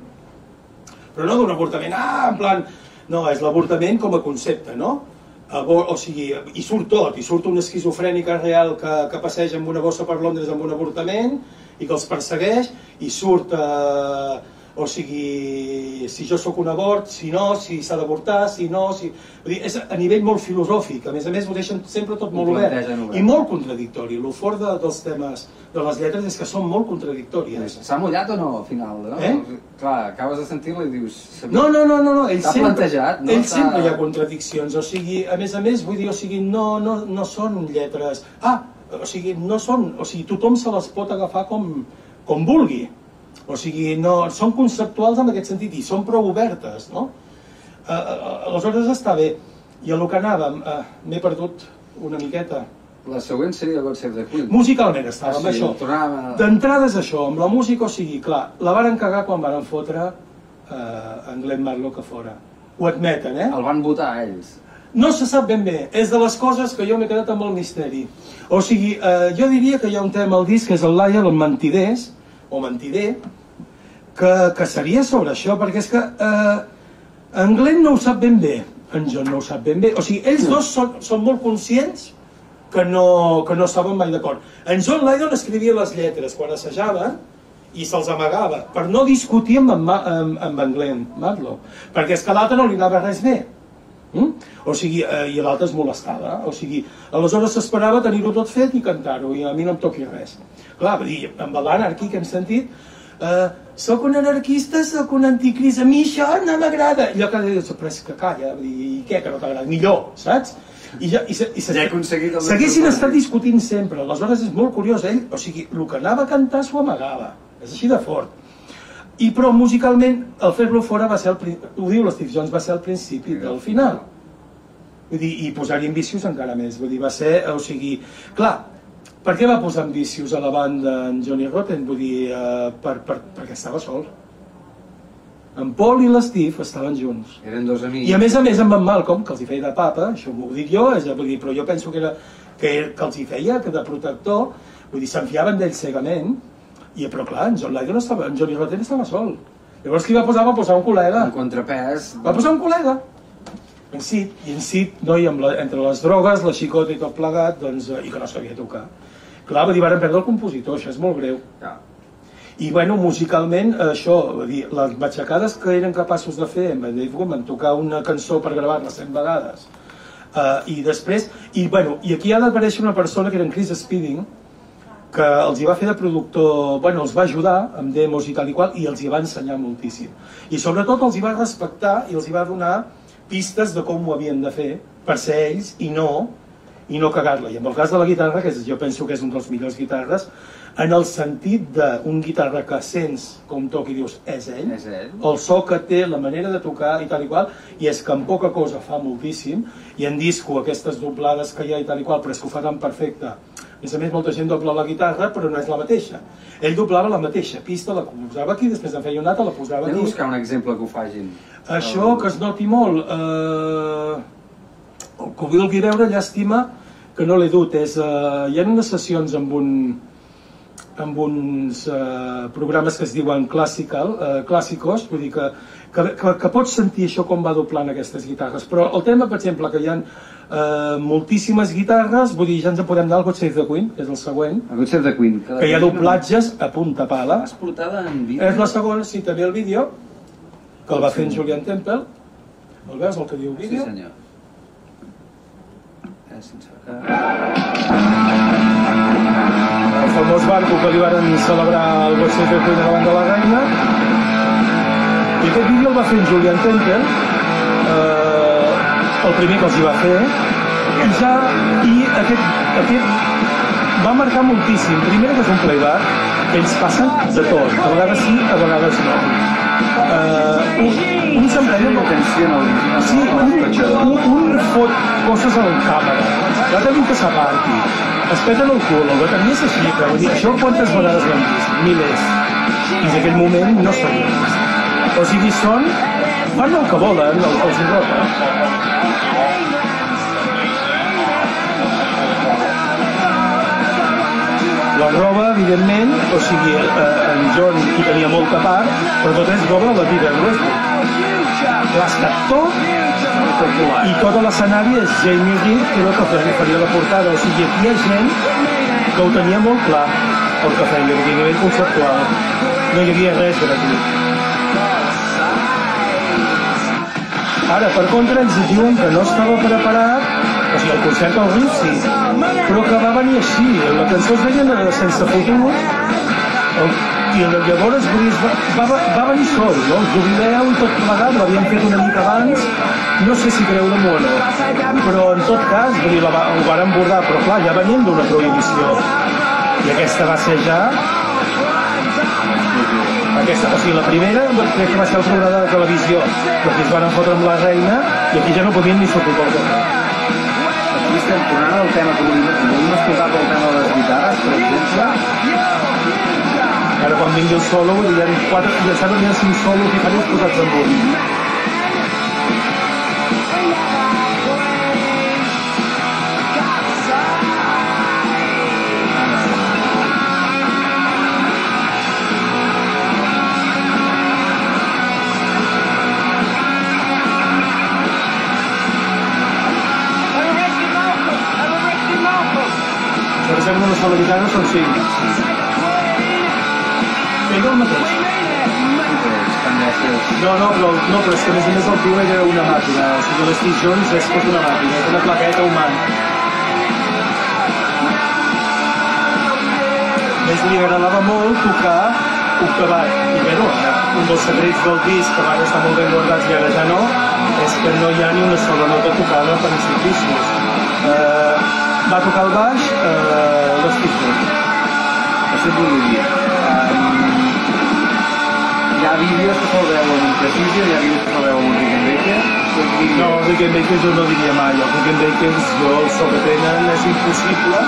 Speaker 2: però no d'un avortament, ah, en plan... No, és l'avortament com a concepte, no? O sigui, i surt tot, i surt una esquizofrènica real que, que passeja amb una bossa per Londres amb un avortament i que els persegueix, i surt, eh, o sigui, si jo sóc un abort, si no, si s'ha d'avortar, si no, si... Vull dir, és a nivell molt filosòfic, a més a més ho deixen sempre tot molt obert, i molt contradictori. El fort de, dels temes, de les lletres, és que són molt contradictòries.
Speaker 1: S'ha mullat o no, al final? No?
Speaker 2: Eh?
Speaker 1: Clar, acabes de sentir-la i dius...
Speaker 2: No, no, no, no, no. ell sempre,
Speaker 1: plantejat, no?
Speaker 2: Ell sempre hi ha contradiccions, o sigui, a més a més, vull dir, o sigui, no, no, no són lletres... Ah, o sigui, no són... O sigui, tothom se les pot agafar com, com vulgui. O sigui, no, són conceptuals en aquest sentit i són prou obertes, no? Uh, uh, aleshores està bé. I a lo que anàvem, uh, m'he perdut una miqueta.
Speaker 1: La següent seria God Save the Queen.
Speaker 2: Musicalment estava
Speaker 1: Ah, sí,
Speaker 2: això.
Speaker 1: tornàvem a-
Speaker 2: D'entrada és això, amb la música, o sigui, clar, la varen cagar quan varen fotre eh, en Glenn Marlowe a fora. Ho admeten, eh?
Speaker 1: El van votar ells.
Speaker 2: No se sap ben bé, és de les coses que jo m'he quedat amb el misteri. O sigui, eh, jo diria que hi ha un tema al disc, que és el Liar, el mentiders, o mentider, que, que seria sobre això, perquè és que eh, en Glenn no ho sap ben bé, en John no ho sap ben bé. O sigui, ells dos són, són molt conscients que no, que no estaven mai d'acord. En John Lydon escrivia les lletres quan assajaven i se'ls amagava per no discutir amb Ma, amb, amb en Glenn Matlow, perquè és que l'altre no li anava res bé. Mm? O sigui, eh, i l'altre es molestava. O sigui, aleshores s'esperava tenir-ho tot fet i cantar-ho, i a mi no em toqui res. Clar, vull dir, amb l'anarquí que hem sentit, eh, soc un anarquista, soc un anticrist, a mi això no m'agrada. I allò que dius, però és que calla, vull dir, i què, que no t'agrada? Millor, saps? I, ja, i, se, i se,
Speaker 1: Ja he aconseguit
Speaker 2: S'haguessin estat discutint sempre, aleshores és molt curiós, ell, o sigui, el que anava a cantar s'ho amagava, és així de fort. I però musicalment, el fer-lo fora va ser el, ho diu l'Steve Jones, va ser el principi del final. Vull dir, i posar-hi ambicios encara més, vull dir, va ser, o sigui, clar, per què va posar ambicios a la banda en Johnny Rotten? Vull dir, eh, per, per, perquè estava sol. En Paul i l'Steve estaven junts.
Speaker 1: Eren dos amics.
Speaker 2: I a més a més amb en Malcolm, que els hi feia de papa, això m'ho dic jo, és a dir, però jo penso que, era, que, que els hi feia que de protector, vull dir, s'enfiaven d'ell cegament, i però clar, en John Lydon estava, en Johnny Rotten estava sol. Llavors qui va posar? Va posar un col·lega.
Speaker 1: En contrapès...
Speaker 2: Va posar un col·lega. En Sid, i en Sid, noi, amb la, entre les drogues, la xicota i tot plegat, doncs, eh, i que no sabia tocar. Clar, va dir, van perdre el compositor, això és molt greu.
Speaker 1: Ja.
Speaker 2: I bueno, musicalment, això, vull dir, les matxacades que eren capaços de fer amb Dave Goodman, tocar una cançó per gravar-la 100 vegades, uh, i després, i bueno, i aquí ha d'aparèixer una persona que era en Chris Speeding, que els hi va fer de productor, bueno, els va ajudar amb demos i tal i qual, i els hi va ensenyar moltíssim. I sobretot els hi va respectar i els hi va donar pistes de com ho havien de fer per ser ells i no i no cagar-la. I en el cas de la guitarra, que jo penso que és un dels millors guitarres, en el sentit d'un guitarra que sents com toca i dius, és ell,
Speaker 1: És ell.
Speaker 2: el so que té, la manera de tocar i tal i qual, i és que en poca cosa fa moltíssim, i en disco aquestes doblades que hi ha i tal i qual, però és que ho fa tan perfecte. A més a més, molta gent dobla la guitarra, però no és la mateixa. Ell doblava la mateixa pista, la posava aquí, després en feia una altra, la posava
Speaker 1: Anem a
Speaker 2: aquí.
Speaker 1: buscar un exemple que ho facin.
Speaker 2: Això que es noti molt, eh, el que ho vulgui veure, llàstima que no l'he dut. És, eh, hi ha unes sessions amb un amb uns eh, programes que es diuen classical, eh, clàssicos, vull dir que, que, que, que pots sentir això com va doblant aquestes guitarres. Però el tema, per exemple, que hi ha eh, moltíssimes guitarres, vull dir, ja ens en podem anar al God Save the Queen, que és el següent,
Speaker 1: El Good Save the Queen.
Speaker 2: que hi ha doblatges a punta pala.
Speaker 1: Has portada en vídeo?
Speaker 2: És la segona, sí, també el vídeo, que el va fer en Julian Temple. El veus, el que diu
Speaker 1: Sí,
Speaker 2: vídeo?
Speaker 1: senyor. Sense... Eh,
Speaker 2: El famós barco que li van celebrar Save the Queen davant de la reina. I aquest vídeo el va fer en Julian Temple, eh, el primer que els hi va fer, i ja, i aquest, aquest va marcar moltíssim. Primer que és un playback, que ells passen de tot, a vegades sí, a vegades no. Eh, un, un s'emprenya molt. Sí, un, un, un fot coses a la càmera, l'altre diu que s'aparti, es peten el cul, el bateria s'aixeca, vull dir, això quantes vegades l'hem vist? Milers. Fins aquell moment no vist. O sigui, són, fan el que volen, el que els hi La roba, evidentment, o sigui, eh, en John hi tenia molta part, però tot és roba de la Vivian Westwood. L'estat tot i tot l'escenari és Jamie Reed, que era el que faria la portada. O sigui, aquí hi ha gent que ho tenia molt clar, el que feia, a nivell conceptual. No hi havia res gratuït. Ara, per contra, ens diuen que no estava preparat, o sigui, el concert al Riff sí, però que va venir així, la cançó es deia eh, Sense futur, i llavors es va, va, va venir sol, no? el jubileu i tot plegat, l'havíem fet una mica abans, no sé si creure-m'ho o no, però en tot cas, vull dir, la, ho varen bordar, però clar, ja venien d'una prohibició, i aquesta va ser ja aquesta, o sigui, la primera crec que va ser el programa de televisió, perquè es van fotre amb la reina i aquí ja no podien ni sortir pel carrer.
Speaker 1: Estem tornant al tema que volíem, escoltar pel tema de les guitarres, per exemple.
Speaker 2: Ara quan vingui el solo, hi ha quatre, hi ha cinc solos diferents posats en un. Una sola guitarra són cinc. Ell el mateix. No, no, però, no, però és que a més a més el tio era una màquina. O sigui, l'Steve Jones és tot una màquina, és una plaqueta humana. Més li agradava molt tocar octavat. I bé, no, un dels secrets del disc que van estar molt ben guardats i ara ja no, és que no hi ha ni una sola nota tocada per institucions. Eh, va tocar el baix eh, l'Steve.
Speaker 1: Això et volia dir. Um, hi ha vídeos que se'l veu amb precisió, hi ha vídeos que se'l veu amb Rick and Baker. Tots vídeos-
Speaker 2: No, Rickenbackers jo no diria mai. Els Rickenbackers, jo el so que tenen és impossible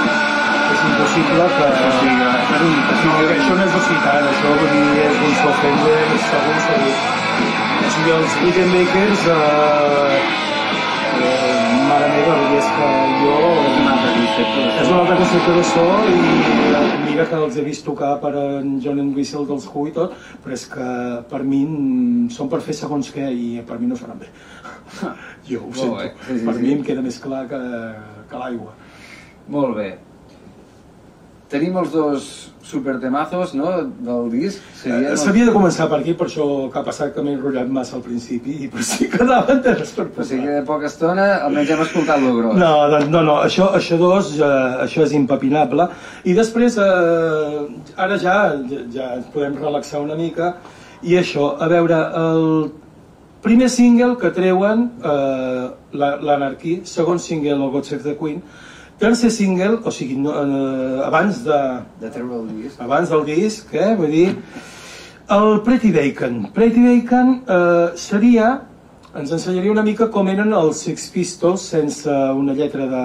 Speaker 2: és impossible que...
Speaker 1: Això sí, és un-
Speaker 2: això, això no és occitana, això vull dir, és un Sofender, segur, segur. O sigui, els Wittenbakers, eh, eh, que jo...
Speaker 1: És un altre concepte.
Speaker 2: És un altre concepte de so i mira que els he vist tocar per en John and Whistle dels Who i tot, però és que per mi són per fer segons què i per mi no sonen bé. [laughs] Jo ho
Speaker 1: Molt
Speaker 2: sento.
Speaker 1: bé. Sí, sí,
Speaker 2: per
Speaker 1: sí.
Speaker 2: mi em queda més clar que, que l'aigua.
Speaker 1: Molt bé. Tenim els dos supertemazos, no?, del disc.
Speaker 2: Eh,
Speaker 1: els-
Speaker 2: S'havia de començar per aquí, per això que ha passat que m'he enrotllat massa al principi i per si quedaven temes per
Speaker 1: Però sí
Speaker 2: posar.
Speaker 1: que poca estona almenys hem escoltat lo gros.
Speaker 2: No, doncs, no, no, això, això dos, ja, això és impepinable. I després, eh, ara ja, ja, ens podem relaxar una mica, i això, a veure, el primer single que treuen, eh, la- l'Anarchy, segon single, el God Save the Queen, tercer single, o sigui, no, eh, abans de,
Speaker 1: De treure el disc.
Speaker 2: abans del disc, eh? vull dir, el Pretty Bacon. Pretty Bacon eh, seria, ens ensenyaria una mica com eren els Six Pistols sense una lletra de,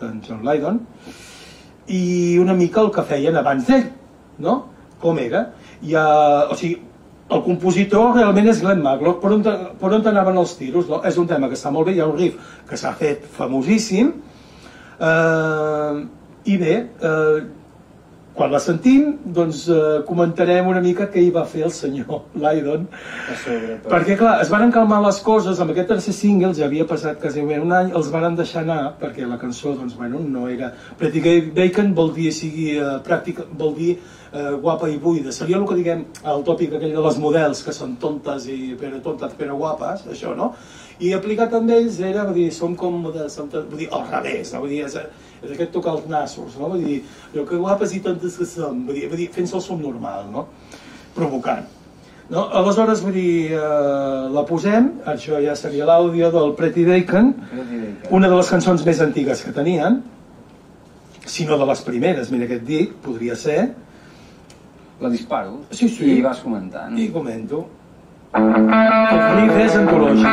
Speaker 2: de John Lydon i una mica el que feien abans d'ell, no? Com era. I, eh, o sigui, el compositor realment és Glenn Matlock. Per on, per on anaven els tiros? No? És un tema que està molt bé, hi ha un riff que s'ha fet famosíssim, Eh, I bé, eh, quan la sentim, doncs eh, comentarem una mica què hi va fer el senyor [laughs] Lydon.
Speaker 1: A sobre. però-
Speaker 2: Perquè, clar, es van calmar les coses, amb aquest tercer single ja havia passat quasi un any, els van deixar anar, perquè la cançó, doncs, bueno, no era... Pretty Gay Bacon vol dir, sigui, eh, pràctica, vol dir eh, guapa i buida. Seria el que diguem, el tòpic aquell de les models, que són tontes i però tontes però guapes, això, no? I aplicat amb ells era, vull dir, som com models, som vull dir, al revés, no? Vull dir, és, és aquest tocar els nassos, no? Vull dir, allò que guapes i tontes que som, vull dir, vull dir fent-se el som normal, no? Provocant. No? Aleshores, vull dir, eh, la posem, això ja seria l'àudio del Pretty Bacon,
Speaker 1: Pretty Bacon.
Speaker 2: una de les cançons més antigues que tenien, si no de les primeres, mira què et dic, podria ser,
Speaker 1: La disparo.
Speaker 2: Sí, sí.
Speaker 1: I vas comentant.
Speaker 2: i comento. El riff és antològic.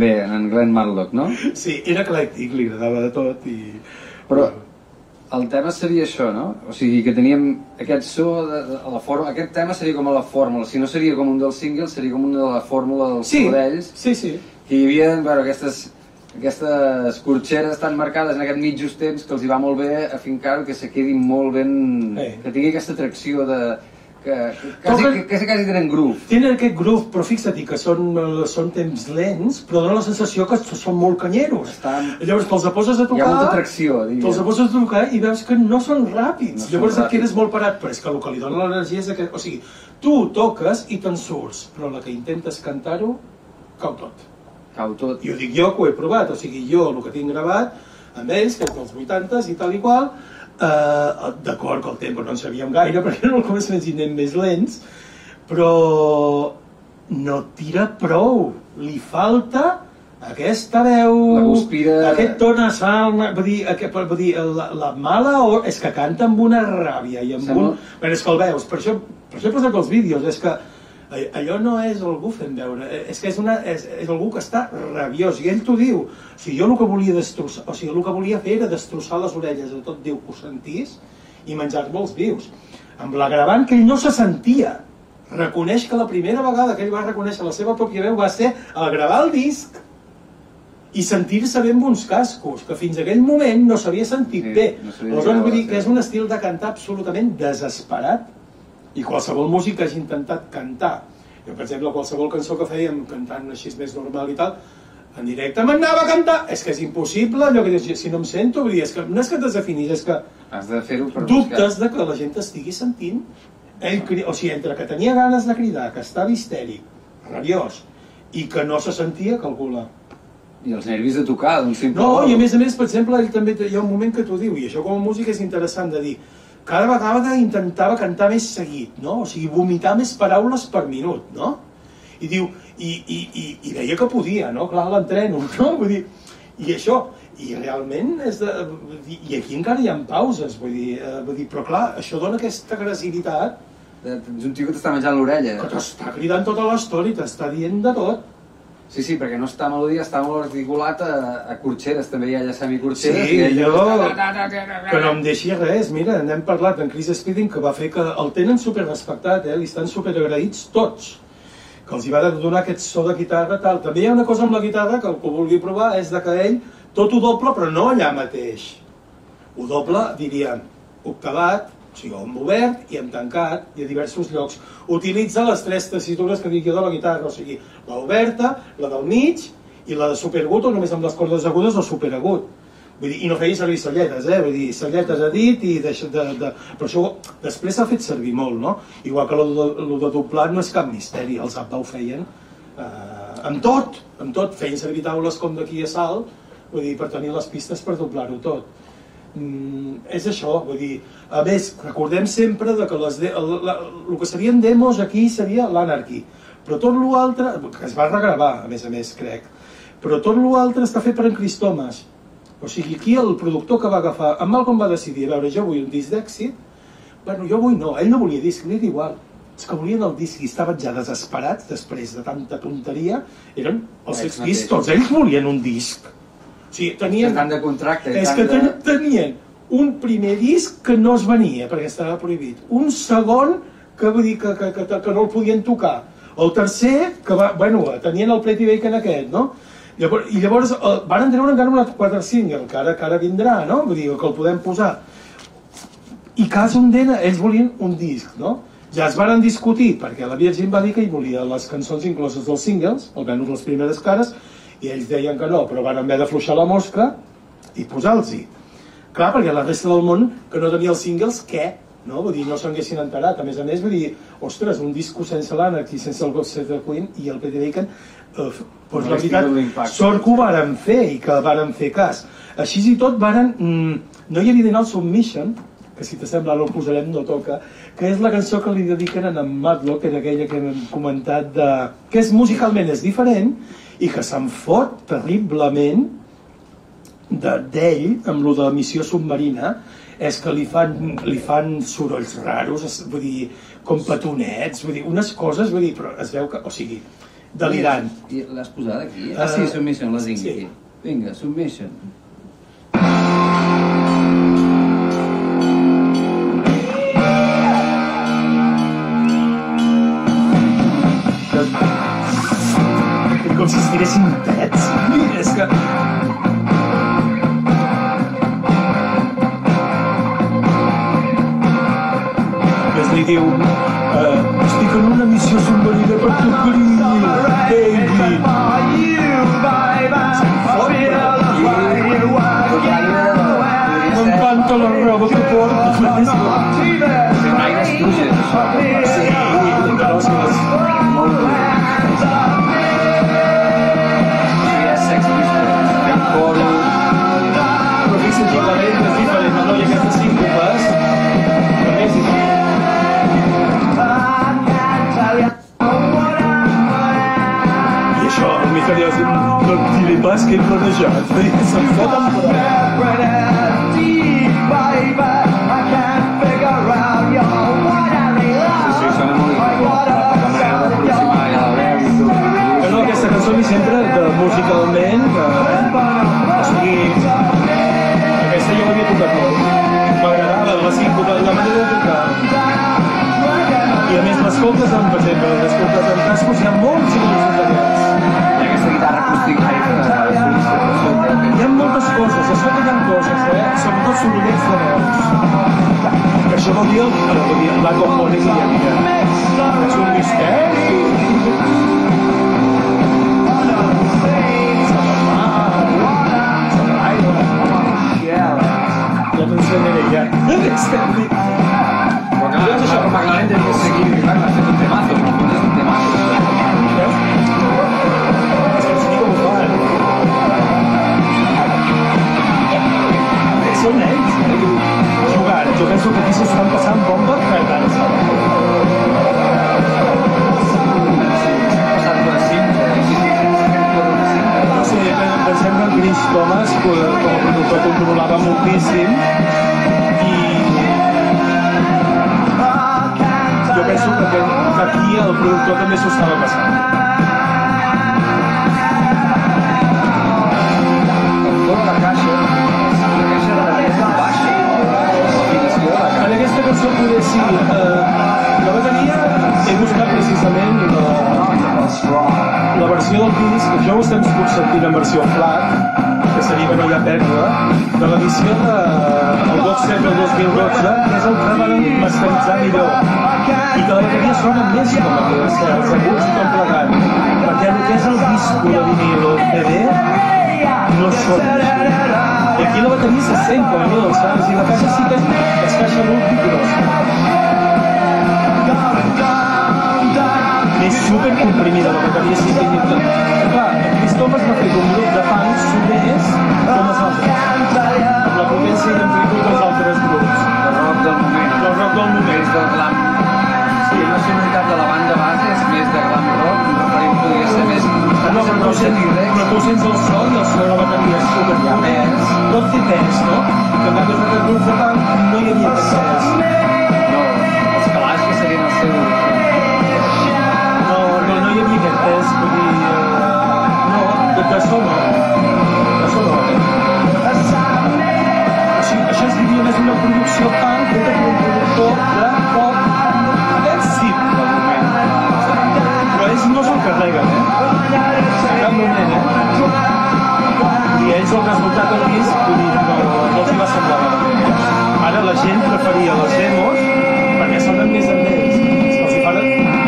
Speaker 2: També, en
Speaker 1: Glenn Matlock, no?
Speaker 2: Sí, era eclèctic, li agradava de tot i...
Speaker 1: Però el tema seria això, no? O sigui, que teníem aquest so, de, de, la forma, aquest tema seria com a la fórmula, si no seria com un dels singles, seria com una de la fórmula dels
Speaker 2: Sí,
Speaker 1: so d'ells,
Speaker 2: sí, sí.
Speaker 1: que hi havia, bueno, aquestes, aquestes corxeres tan marcades en aquest mig just temps que els hi va molt bé afincar que se quedi molt ben...
Speaker 2: Eh.
Speaker 1: que tingui aquesta atracció de... que, que, quasi,
Speaker 2: Toquen-
Speaker 1: que, que quasi tenen groove.
Speaker 2: Tenen aquest groove, però fixa't que són, eh, són temps lents, però dona la sensació que són molt canyeros.
Speaker 1: Estan-
Speaker 2: Llavors te'ls poses a
Speaker 1: Hi
Speaker 2: tocar...
Speaker 1: ha molta atracció, diria.
Speaker 2: Te'ls poses a tocar i veus que no són ràpids.
Speaker 1: No són
Speaker 2: Llavors et
Speaker 1: ràpids.
Speaker 2: quedes molt parat, però és que el que li dona l'energia és que... O sigui, tu toques i te'n surts, però la que intentes cantar-ho, cau tot.
Speaker 1: Cau tot.
Speaker 2: I ho dic jo que ho he provat, o sigui, jo el que tinc gravat amb ells, que és dels 80s i tal i qual, eh, d'acord que el tempo no en sabíem gaire [laughs] perquè eren el començaments i anem més lents, però no tira prou, li falta aquesta veu,
Speaker 1: La guspira-
Speaker 2: aquest to nasal, vull dir, aquest, vull dir la, la mala or, és que canta amb una ràbia i amb
Speaker 1: Sembla-
Speaker 2: un... Bueno, és que el veus, per això, per això he posat els vídeos, és que allò no és algú fent veure, eh, és que és, una, és, és algú que està rabiós, i ell t'ho diu. O sigui, jo el que volia destrossar, o sigui, el que volia fer era destrossar les orelles de tot Déu que ho sentís i menjar-me els vius. Amb l'agravant que ell no se sentia. Reconeix que la primera vegada que ell va reconèixer la seva pròpia veu va ser al gravar el disc i sentir-se bé amb uns cascos, que fins aquell moment no s'havia sentit
Speaker 1: Sí,
Speaker 2: bé.
Speaker 1: no
Speaker 2: Aleshores vull dir que és un estil de cantar absolutament desesperat i qualsevol músic que hagi intentat cantar. Jo per exemple qualsevol cançó que fèiem cantant així més normal i tal en directe m'anava a cantar. És que és impossible allò que dius si no em sento vull dir, és que no és que et desafinis és que
Speaker 1: Has de fer-ho per
Speaker 2: dubtes de que la gent t'estigui sentint. Ell, o sigui, entre que tenia ganes de cridar que estava histèric, rabiós i que no se sentia, calcula
Speaker 1: I els nervis de tocar, d'un simple...
Speaker 2: no, i a més a més, per exemple, ell també hi ha un moment que t'ho diu, i això com a músic és interessant de dir, cada vegada intentava cantar més seguit, no? O sigui, vomitar més paraules per minut, no? I diu, i, i, i, i deia que podia, no? Clar, l'entreno, [laughs] no? Vull dir, i això, i realment és de... I aquí encara hi ha pauses, vull dir, eh, vull dir però clar, això dona aquesta agressivitat
Speaker 1: Ets un tio que t'està menjant l'orella.
Speaker 2: que t'està cridant tota l'estona i t'està dient de tot.
Speaker 1: Sí, sí, perquè no està melodia, està molt articulat a, a corxeres, també hi ha ja semicorxeres.
Speaker 2: Sí,
Speaker 1: i està-
Speaker 2: Que no em deixi res, mira, n'hem parlat en Chris Speeding que va fer que el tenen super respectat, eh? li estan super agraïts tots que els hi va donar aquest so de guitarra tal. També hi ha una cosa amb la guitarra que el que vulgui provar és de que ell tot ho doble però no allà mateix. Ho doble, diríem, octavat, o sigui, amb obert i amb tancat i a diversos llocs. Utilitza les tres tessitures que dic jo de la guitarra, o sigui, la oberta, la del mig i la de superagut o només amb les cordes agudes o superagut. Vull dir, I no feia servir celletes, eh? Vull dir, celletes a dit i de, de, de... Però això després s'ha fet servir molt, no? Igual que el de, de doblat no és cap misteri, els Abba ho feien eh, amb tot, amb tot. Feien servir taules com d'aquí a Salt, vull dir, per tenir les pistes per doblar-ho tot. Mm, és això, vull dir, a més, recordem sempre de que les de, el, la, el que serien demos aquí seria l'Anarchy, però tot l'altre, que es va regravar, a més a més, crec, però tot l'altre està fet per en Chris Thomas. O sigui, aquí el productor que va agafar, en Malcolm va decidir, a veure, jo vull un disc d'èxit, bueno, jo vull no, ell no volia disc, li era igual, els que volien el disc i estaven ja desesperats després de tanta tonteria, eren els Sex Pistols, ells volien un disc. Sigui, tenien...
Speaker 1: Tant de contracte,
Speaker 2: És que
Speaker 1: de...
Speaker 2: ten, tenien un primer disc que no es venia perquè estava prohibit, un segon que vull dir que, que, que, que no el podien tocar, el tercer que va, bueno, tenien el Pretty Bacon aquest, no? Llavors, I llavors eh, van treure encara un altre quatre single, que ara, que ara vindrà, no? Vull dir, que el podem posar. I cada un d'ells, ells volien un disc, no? Ja es varen discutir, perquè la Virgin va dir que hi volia les cançons incloses dels singles, almenys les primeres cares, i ells deien que no, però van haver d'afluixar la mosca i posar-los-hi. Clar, perquè la resta del món que no tenia els singles, què? No? Vull dir, no s'haguessin enterat. A més a més, vull dir, ostres, un disco sense l'Anarchy, sense el Save the Queen i el Peter Bacon, eh, doncs
Speaker 1: No
Speaker 2: la veritat, sort que ho varen fer i que varen fer cas. Així i tot varen... Mm, no hi havia dinar el Submission, que si t'assembla no el posarem, no toca, que és la cançó que li dediquen a en Matlock, que era aquella que hem comentat, de, que és musicalment és diferent i que se'n fot terriblement de- d'ell, amb lo de la missió submarina, és que li fan, li fan sorolls raros, es, vull dir, com petonets, vull dir, unes coses, vull dir, però es veu que, o sigui, delirant.
Speaker 1: I l'has posat aquí?
Speaker 2: Eh,
Speaker 1: Ah, sí, Submission, la tinc
Speaker 2: sí.
Speaker 1: aquí. Vinga, Submission.
Speaker 2: Com si
Speaker 1: tot.
Speaker 2: Però no, aquesta cançó a mi sempre, que musicalment, que, o sigui, jo l'havia tocat molt. M'agradava la síncopa, la manera de. I a més l'escoltes amb, per exemple, l'escoltes amb cascos, hi ha molts coses, ha coses, eh? Sobretot sorollets de veus. Això vol dir, el, vol dir la component i havia. És un misteri. Ja t'ensenyaré, ja. Jo penso que aquí s'ho estan passant bomba?
Speaker 1: Sí,
Speaker 2: pensem que en Chris Thomas, com a productor controlava moltíssim, i jo penso que aquí el productor també s'ho estava passant. Versió del disc, això ho estem sentint en versió flat, que seria que no hi ha pèrdua, de l'edició del 12 del 2012, que és el que van masteritzar millor. I que la bateria sona més com a que els aguts i tot plegat. Perquè el que és el disc de vinil o el CD no sona. I aquí la bateria se sent com a mínim, saps? I la caixa sí que és caixa molt grossa. És super comprimida la bateria sí que hi Clar, en Cristòfers va fer un grup de fans sumers com els altres. Amb la potència i amplitud dels altres grups.
Speaker 1: El rock del moment.
Speaker 2: El rock del moment.
Speaker 1: Més del glam. Sí, la sonoritat de la banda base és més de glam rock, referent podria ser més...
Speaker 2: No, però tu sents, però tu sents el so i el so de la bateria és super
Speaker 1: pes.
Speaker 2: Tot té pes, no? Que en altres grups de punk no hi havia pes. De so no, eh? O sigui, això es diria més una producció punk feta per un productor de pop èxit del moment. Però ells no se'l carreguen, eh? En cap moment, eh? I ells el resultat del disc, vull dir, no, els hi va semblar malament. Ara la gent preferia les demos perquè sonen més amb ells. Els hi fan...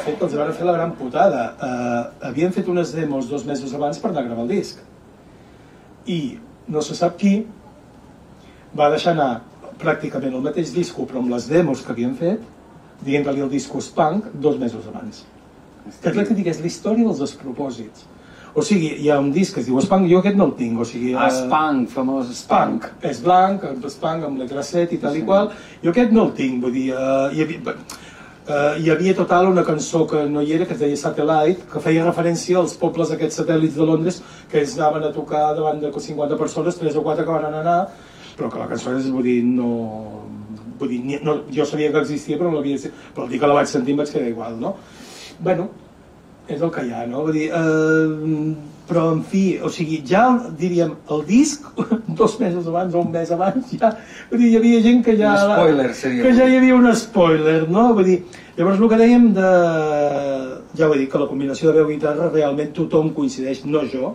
Speaker 2: De fet, els van fer la gran putada. Uh, havien fet unes demos dos mesos abans per anar a gravar el disc. I no se sap qui va deixar anar pràcticament el mateix disco, però amb les demos que havien fet, dient-li el disco punk dos mesos abans. Que el que dic, és la història dels despropòsits. O sigui, hi ha un disc que es diu Spunk, jo aquest no el tinc, o sigui...
Speaker 1: Ah,
Speaker 2: eh,
Speaker 1: Spunk, famós
Speaker 2: Spunk, és blanc, Spunk, amb letra 7 i tal i qual. Jo aquest no el tinc, vull dir, uh, hi, havia, uh, hi havia total una cançó que no hi era, que es deia Satellite, que feia referència als pobles aquests satèl·lits de Londres que es anaven a tocar davant de 50 persones, 3 o 4 que van anar, però que la cançó és, vull dir, no... Vull dir, no, jo sabia que existia, però no l'havia... Però el dia que la vaig sentir em vaig quedar igual, no? Bueno, és el que hi ha, no? Vull dir, eh, però en fi, o sigui, ja diríem, el disc, [laughs] dos mesos abans o un mes abans, ja, vull dir, hi havia gent que ja...
Speaker 1: Un spoiler seria.
Speaker 2: Que ja hi havia un spoiler, no? Vull dir, llavors el que dèiem de... Ja ho he dit, que la combinació de veu i guitarra realment tothom coincideix, no jo,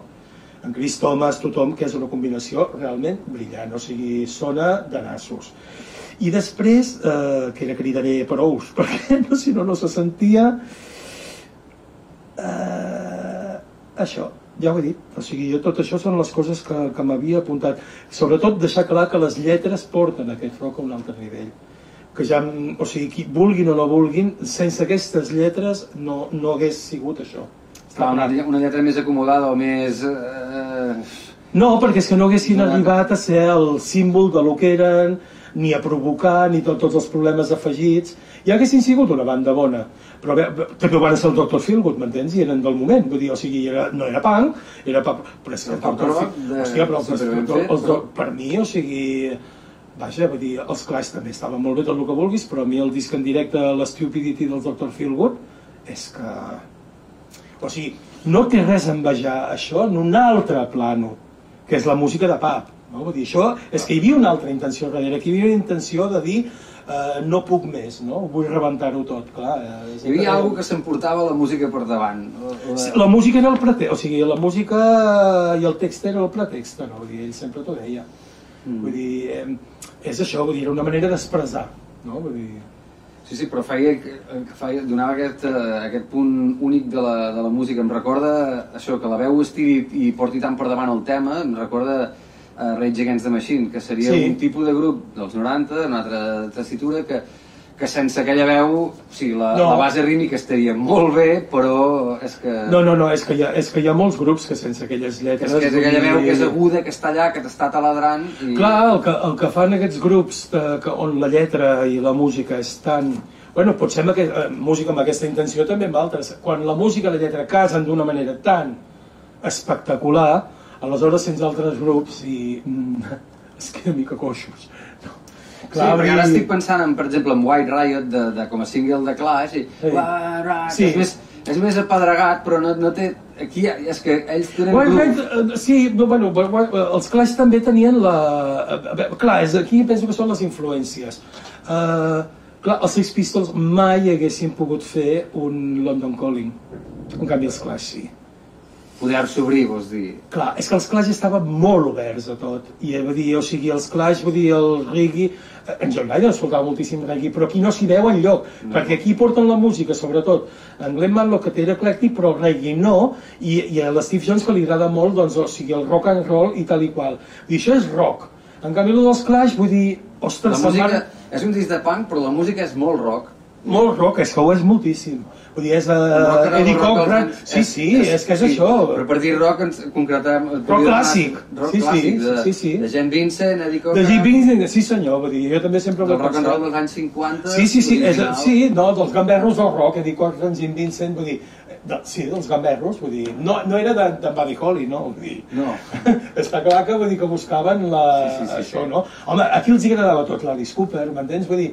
Speaker 2: en Chris Thomas, tothom, que és una combinació realment brillant, o sigui, sona de nassos. I després, eh, que era cridaré prous, [laughs] perquè no, si no, no se sentia... Eh, això, ja ho he dit, o sigui, jo tot això són les coses que, que m'havia apuntat. Sobretot deixar clar que les lletres porten aquest rock a un altre nivell. Que ja, o sigui, qui vulguin o no vulguin, sense aquestes lletres no, no hagués sigut això.
Speaker 1: Clar, una, una lletra més acomodada o més... Eh,
Speaker 2: No, perquè és que no haguessin arribat a ser el símbol de lo que eren, ni a provocar, ni tot, tots els problemes afegits. I haguessin sigut una banda bona. Però bé, bé, també ho van ser el Dr. Feelgood, m'entens? I eren del moment. Vull dir, o sigui, era, no era punk, era pop... Però és el Dr.
Speaker 1: de-
Speaker 2: Hòstia, però els, els, els, per mi, o sigui... Vaja, vull dir, els Clash també estaven molt bé tot el que vulguis, però a mi el disc en directe, l'Stupidity del Dr. Feelgood, és que... O sigui, no té res a envejar això en un altre plano, que és la música de pap. No? Vull dir, això és que hi havia una altra intenció darrere, que hi havia una intenció de dir eh, no puc més, no? vull rebentar-ho tot, clar. eh,
Speaker 1: hi havia alguna que s'emportava la música per davant. La,
Speaker 2: Sí, La música era el pretext, o sigui, la música i el text era el pretext, no? Vull dir, ell sempre t'ho deia.
Speaker 1: Mm.
Speaker 2: Vull dir, eh, és això, vull dir, era una manera d'expressar, no? Vull dir...
Speaker 1: Sí, sí, però feia, feia, donava aquest, eh, aquest punt únic de la, de la música. Em recorda això, que la veu estiri i porti tant per davant el tema, em recorda uh, Rage Against the Machine, que seria
Speaker 2: Sí.
Speaker 1: un tipus de grup dels 90, una altra tessitura, que, que sense aquella veu, o sigui, la,
Speaker 2: No.
Speaker 1: la base rítmica estaria molt bé, però és que...
Speaker 2: No, no, no, és que, hi ha, és que hi ha molts grups que sense aquelles
Speaker 1: que
Speaker 2: lletres...
Speaker 1: és, que és aquella veu que és aguda, que està allà, que t'està taladrant i...
Speaker 2: Clar, el que, el que fan aquests grups de, que, on la lletra i la música és tan... Bueno, potser amb aquest, eh, música amb aquesta intenció també amb altres. Quan la música i la lletra casen d'una manera tan espectacular, aleshores sents altres grups i mm, [laughs] es queda mica coixos. No.
Speaker 1: Sí, perquè ara estic pensant en, per exemple, en White Riot de, de, com a single de Clash i
Speaker 2: Sí.
Speaker 1: Riot,
Speaker 2: Sí.
Speaker 1: és, més, és més apedregat però no, no té aquí és que ells tenen
Speaker 2: White
Speaker 1: groove.
Speaker 2: Knight, eh, sí, no, bueno, White- els Clash també tenien la... eh, Clar, és, aquí penso que són les influències. Uh, clar, els Sex Pistols mai haguessin pogut fer un London Calling. En canvi, els Clash sí.
Speaker 1: Poder s'obrir, vols dir
Speaker 2: Clar, és que els Clash estaven molt oberts a tot. I eh, vull dir, o sigui, els Clash, vull dir, el reggae... eh, En John Lydon escoltava moltíssim reggae, però aquí no s'hi veu enlloc, no. perquè aquí porten la música, sobretot. En Glenn Manlock, que té era eclèctic, però el reggae no, i, i a l'Steve Jones, que li agrada molt, doncs, o sigui, el rock and roll i tal i qual. I això és rock. En canvi, el dels Clash, vull dir,
Speaker 1: la
Speaker 2: ostres, se'n
Speaker 1: música
Speaker 2: van...
Speaker 1: és un disc de punk però la música és molt rock
Speaker 2: Molt rock, és que ho és moltíssim. Vull dir, és
Speaker 1: Rock roll,
Speaker 2: Eddie
Speaker 1: rock dels
Speaker 2: Cochran... Sí, sí, és, que és això.
Speaker 1: però per dir rock ens concretem
Speaker 2: Rock clàssic.
Speaker 1: rock
Speaker 2: Sí, sí,
Speaker 1: clàssic de,
Speaker 2: sí, sí.
Speaker 1: de Jen Vincent, Eddie
Speaker 2: De
Speaker 1: Cochran
Speaker 2: Jim Vincent, sí senyor, vull dir, jo també sempre ho
Speaker 1: del
Speaker 2: he
Speaker 1: rock and roll
Speaker 2: pensat.
Speaker 1: dels anys 50
Speaker 2: Sí, sí, sí, és, sí, no, dels gamberros del rock, Eddie Cochran, Jim Vincent, vull dir, de, sí, dels gamberros, vull dir, no, no era de, de Buddy Holly, no, vull dir,
Speaker 1: no [laughs]
Speaker 2: està clar que vull dir que buscaven la,
Speaker 1: Sí, sí, sí,
Speaker 2: això,
Speaker 1: sí.
Speaker 2: no? Home, aquí els hi agradava tot l'Alice Cooper, m'entens? Vull dir,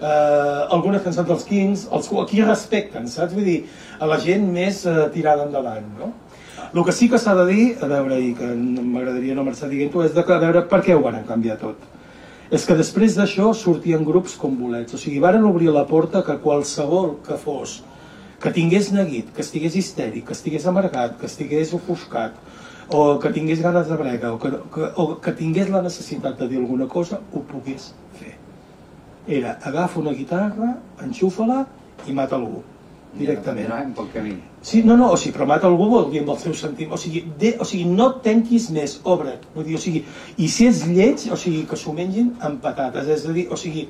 Speaker 2: eh, algunes cançons dels Kings, els que aquí respecten, saps? Vull dir, a la gent més eh, tirada endavant, no? El que sí que s'ha de dir, a veure, i que m'agradaria no marxar dient-ho, és de que, a veure per què ho van canviar tot. És que després d'això sortien grups com bolets, o sigui, varen obrir la porta que qualsevol que fos, que tingués neguit, que estigués histèric, que estigués amargat, que estigués ofuscat, o que tingués ganes de brega, o que, que, o que tingués la necessitat de dir alguna cosa, ho pogués. Era, agafa una guitarra, enxufa-la i mata algú, directament.
Speaker 1: Ja, pel camí
Speaker 2: Sí, no, no, o sigui, però mata algú vol dir amb el seu sentiment, o sigui, de, o sigui, no tanquis més, obre't, vull dir, o sigui, i si és lleig, o sigui, que s'ho mengin amb patates, és a dir, o sigui,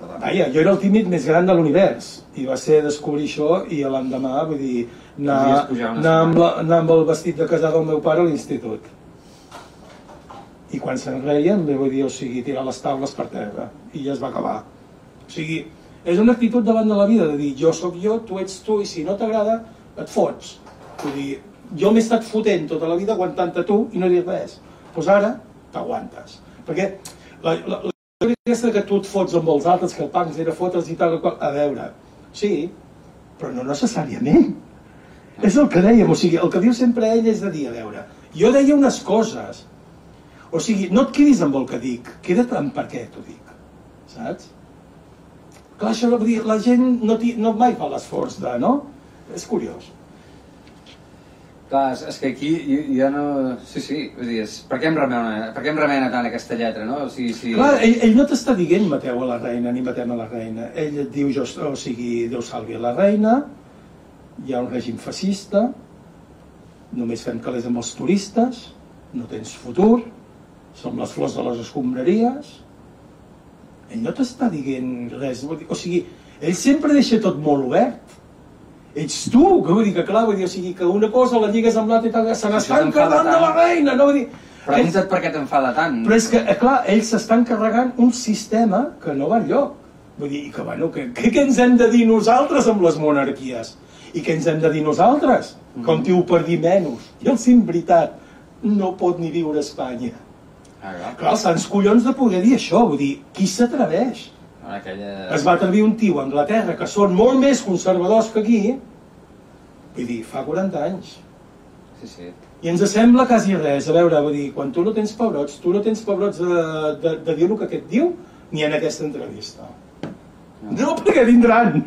Speaker 2: vaja, jo era el tímid més gran de l'univers, i va ser descobrir això, i l'endemà, vull dir, anar, anar, amb la, anar amb el vestit de casar del meu pare a l'institut. I quan se'n reien, bé, vull dir, o sigui, tirar les taules per terra, i ja es va acabar. O sigui, és una actitud davant de la vida, de dir, jo sóc jo, tu ets tu, i si no t'agrada, et fots. Vull dir, jo m'he estat fotent tota la vida aguantant-te tu i no dit res. Doncs pues ara t'aguantes. Perquè la, la, la aquesta que tu et fots amb els altres, que el punk era fotre's i tal, a veure, sí, però no necessàriament. És el que dèiem, o sigui, el que diu sempre ell és de dir, a veure, jo deia unes coses, o sigui, no et quedis amb el que dic, queda't amb per què t'ho dic, saps? Clar, això vull dir, la gent no, no mai fa l'esforç de, no? És curiós.
Speaker 1: Clar, és, és que aquí jo no... Sí, sí, vull dir, és... per, què em remena, per què em remena tant aquesta lletra, no? O sigui, si...
Speaker 2: Clar, ell, ell no t'està dient mateu a la reina ni matem a la reina. Ell et diu, jo, o sigui, Déu salvi a la reina, hi ha un règim fascista, només fem calés amb els turistes, no tens futur, som les flors de les escombraries. Ell no t'està dient res, o sigui, ell sempre deixa tot molt obert. Ets tu, que vull dir que clar, vull dir, o sigui, que una cosa la lligues amb l'altra i tal, se n'està encarregant de la reina, no? Vull dir,
Speaker 1: Pregunta't per què t'enfada tant.
Speaker 2: però és que, eh, clar, ells s'estan carregant un sistema que no va enlloc. Vull dir, que, bueno, que, que, què ens hem de dir nosaltres amb les monarquies? I què ens hem de dir nosaltres? Com diu per dir menys. I el sim veritat, no pot ni viure a Espanya.
Speaker 1: Ah, clar.
Speaker 2: Clar, els sants collons de poder dir això, vull dir, qui s'atreveix?
Speaker 1: Aquella...
Speaker 2: Es va atrevir un tio a Anglaterra, que són molt més conservadors que aquí, vull dir, fa 40 anys.
Speaker 1: Sí, sí.
Speaker 2: I ens sembla quasi res. A veure, vull dir, quan tu no tens pebrots, tu no tens pebrots de, de, de dir el que aquest diu, ni en aquesta entrevista. No, perquè vindran.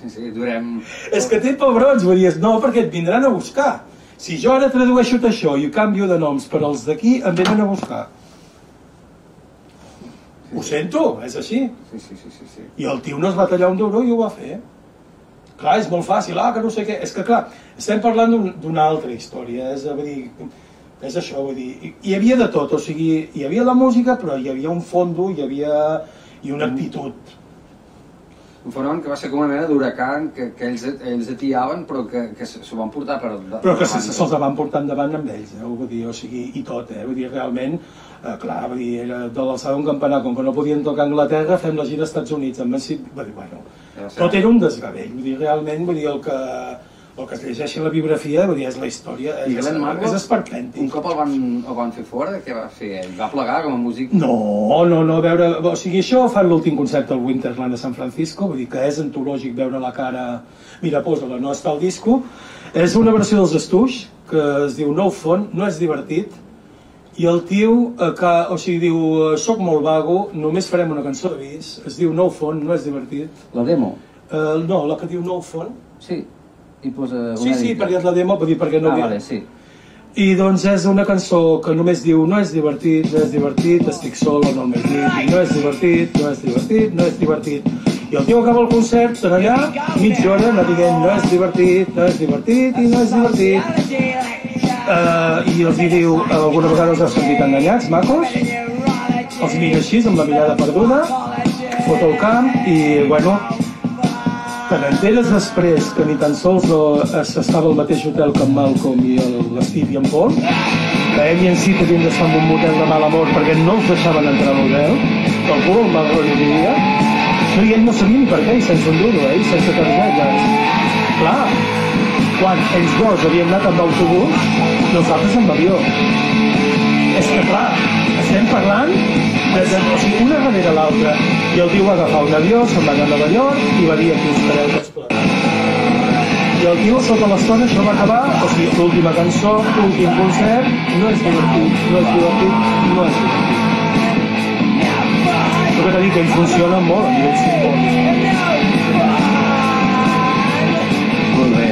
Speaker 1: Sí, sí, durem...
Speaker 2: És que té pebrots, vull dir, no, perquè et vindran a buscar. Si jo ara tradueixo tot això i canvio de noms per als d'aquí, em venen a buscar. Ho sento, és així.
Speaker 1: Sí, sí, sí, sí, sí.
Speaker 2: I el tio no es va tallar un d'euro i ho va fer. Clar, és molt fàcil, ah, que no sé què. És que, clar, estem parlant d'un- d'una altra història. És, a dir, és això, vull dir, hi- hi havia de tot, o sigui, hi havia la música, però hi havia un fondo, hi havia i una actitud.
Speaker 1: Un fenomen que va ser com una mena d'huracan que, que ells, ells atiaven però que, que s'ho van portar per...
Speaker 2: Però que se- se'ls van portar endavant amb ells, eh? vull dir, o sigui, i tot, eh? Vull dir, realment, eh, clar, vull dir, era de l'alçada d'un campanar, com que no podien tocar a Anglaterra, fem la gira als Estats Units, amb si, vull dir, bueno,
Speaker 1: Ja
Speaker 2: tot era un desgavell, vull dir, realment, vull dir, el que, el que es llegeixi la biografia, vull dir, és la història,
Speaker 1: I
Speaker 2: és,
Speaker 1: Glenn Marco,
Speaker 2: és
Speaker 1: un
Speaker 2: esperpèntic.
Speaker 1: cop el van, el van fer fora, què va fer ell? Va plegar com a músic?
Speaker 2: No, no, no, a veure, o sigui, això fan l'últim concert al Winterland de San Francisco, vull dir que és antològic veure la cara... Mira, posa-la, no està al disco. És una versió dels Estuix, que es diu No Font, no és divertit, i el tio, eh, que, o sigui, diu, eh, soc molt vago, només farem una cançó de bis, es diu No Font, no és divertit.
Speaker 1: La demo?
Speaker 2: Eh, no, la que diu No Font.
Speaker 1: Sí. I posa una
Speaker 2: Sí, sí,
Speaker 1: dita.
Speaker 2: perquè és la demo, perquè no...
Speaker 1: Ah, vale, sí.
Speaker 2: I doncs és una cançó que només diu no és divertit, no és divertit, estic sol en el meu llit, no és divertit, no és divertit, no és divertit. I el tio acaba el concert, per allà, mitja hora, anar dient no és divertit, no és divertit i no és divertit. Uh, I els hi diu, alguna vegada els has sentit enganyats, macos? Els mira així, amb la mirada perduda, fot el camp i, bueno, te n'enteres després que ni tan sols no, s'estava al mateix hotel que en Malcolm i el- l'Steve i en Paul, que ell i en Sid havien d'estar en un motel de mal amor perquè no els deixaven entrar a l'hotel, que algú el mal rotllo diria, no, i ell no sabia ni per què, i sense un duro, eh, i sense targetes. Clar, quan ells dos havien anat amb autobús, nosaltres amb avió. És que clar, estem parlant de, de, o sigui, una darrere l'altra. I el tio va agafar un avió, se'n va anar a Nova York i va dir aquí us quedeu tots. I el tio sota l'estona això va acabar, o sigui, l'última cançó, l'últim concert, no és divertit, no és divertit, no és divertit. Però que t'ha dit que ell funciona molt a nivell simbòlic.
Speaker 1: Molt bé.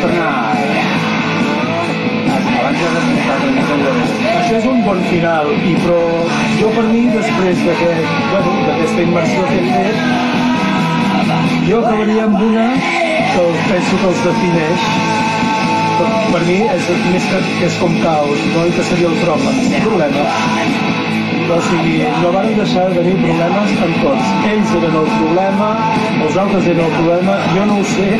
Speaker 1: Per anar... Abans de desmuntar de...
Speaker 2: Això és un bon final, i però jo per mi, després d'aquest, bueno, d'aquesta immersió que he fet, jo acabaria amb una que penso que els defineix. Per, per mi és més que, que és com caos, no? I que seria el problema, el problema. O sigui, no van deixar de tenir problemes amb tots. Ells eren el problema, els altres eren el problema, jo no ho sé,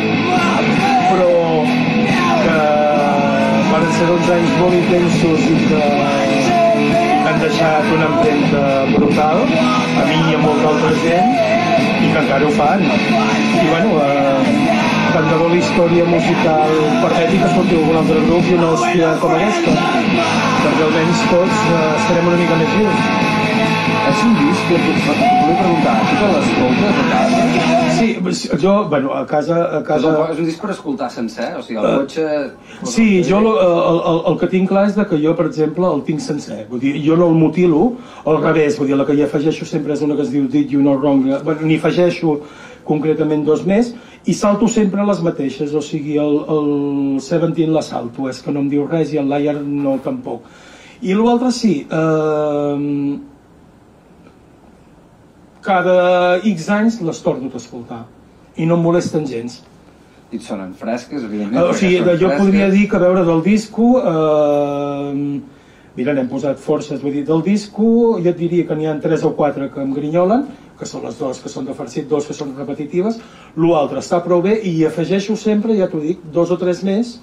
Speaker 2: van ser uns anys molt intensos i que han deixat una empremta brutal. A mi i a molta altra gent i que encara ho fan. I bueno eh, tant de bo la història musical patètica surti algun altre grup i una hòstia com aquesta. Perquè almenys tots eh, estarem una mica més vius
Speaker 1: És un disc que et volia preguntar, tu te l'escoltes a casa?
Speaker 2: Sí, jo, bueno, a casa... A casa...
Speaker 1: és un disc per escoltar sencer? O sigui, el cotxe...
Speaker 2: Sí, jo lo- el, el, el que tinc clar és de que jo, per exemple, el tinc sencer. Vull dir, jo no el mutilo, al revés, vull dir, la que hi afegeixo sempre és una que es diu Did You Know Wrong, bueno, n'hi afegeixo concretament dos més, i salto sempre les mateixes, o sigui, el, el Seventeen la salto, és que no em diu res, i el Liar no tampoc. I l'altre sí, eh, cada X anys les torno a escoltar, i no em molesten gens.
Speaker 1: I et sonen fresques, evidentment.
Speaker 2: Eh, o sigui, jo
Speaker 1: fresques.
Speaker 2: podria dir que a veure del disco... Eh, mira, n'hem posat forces. Vull dir, del disco jo et diria que n'hi ha tres o quatre que em grinyolen, que són les dues que són de farcit, dos que són repetitives. L'altre està prou bé i afegeixo sempre, ja t'ho dic, dos o tres més.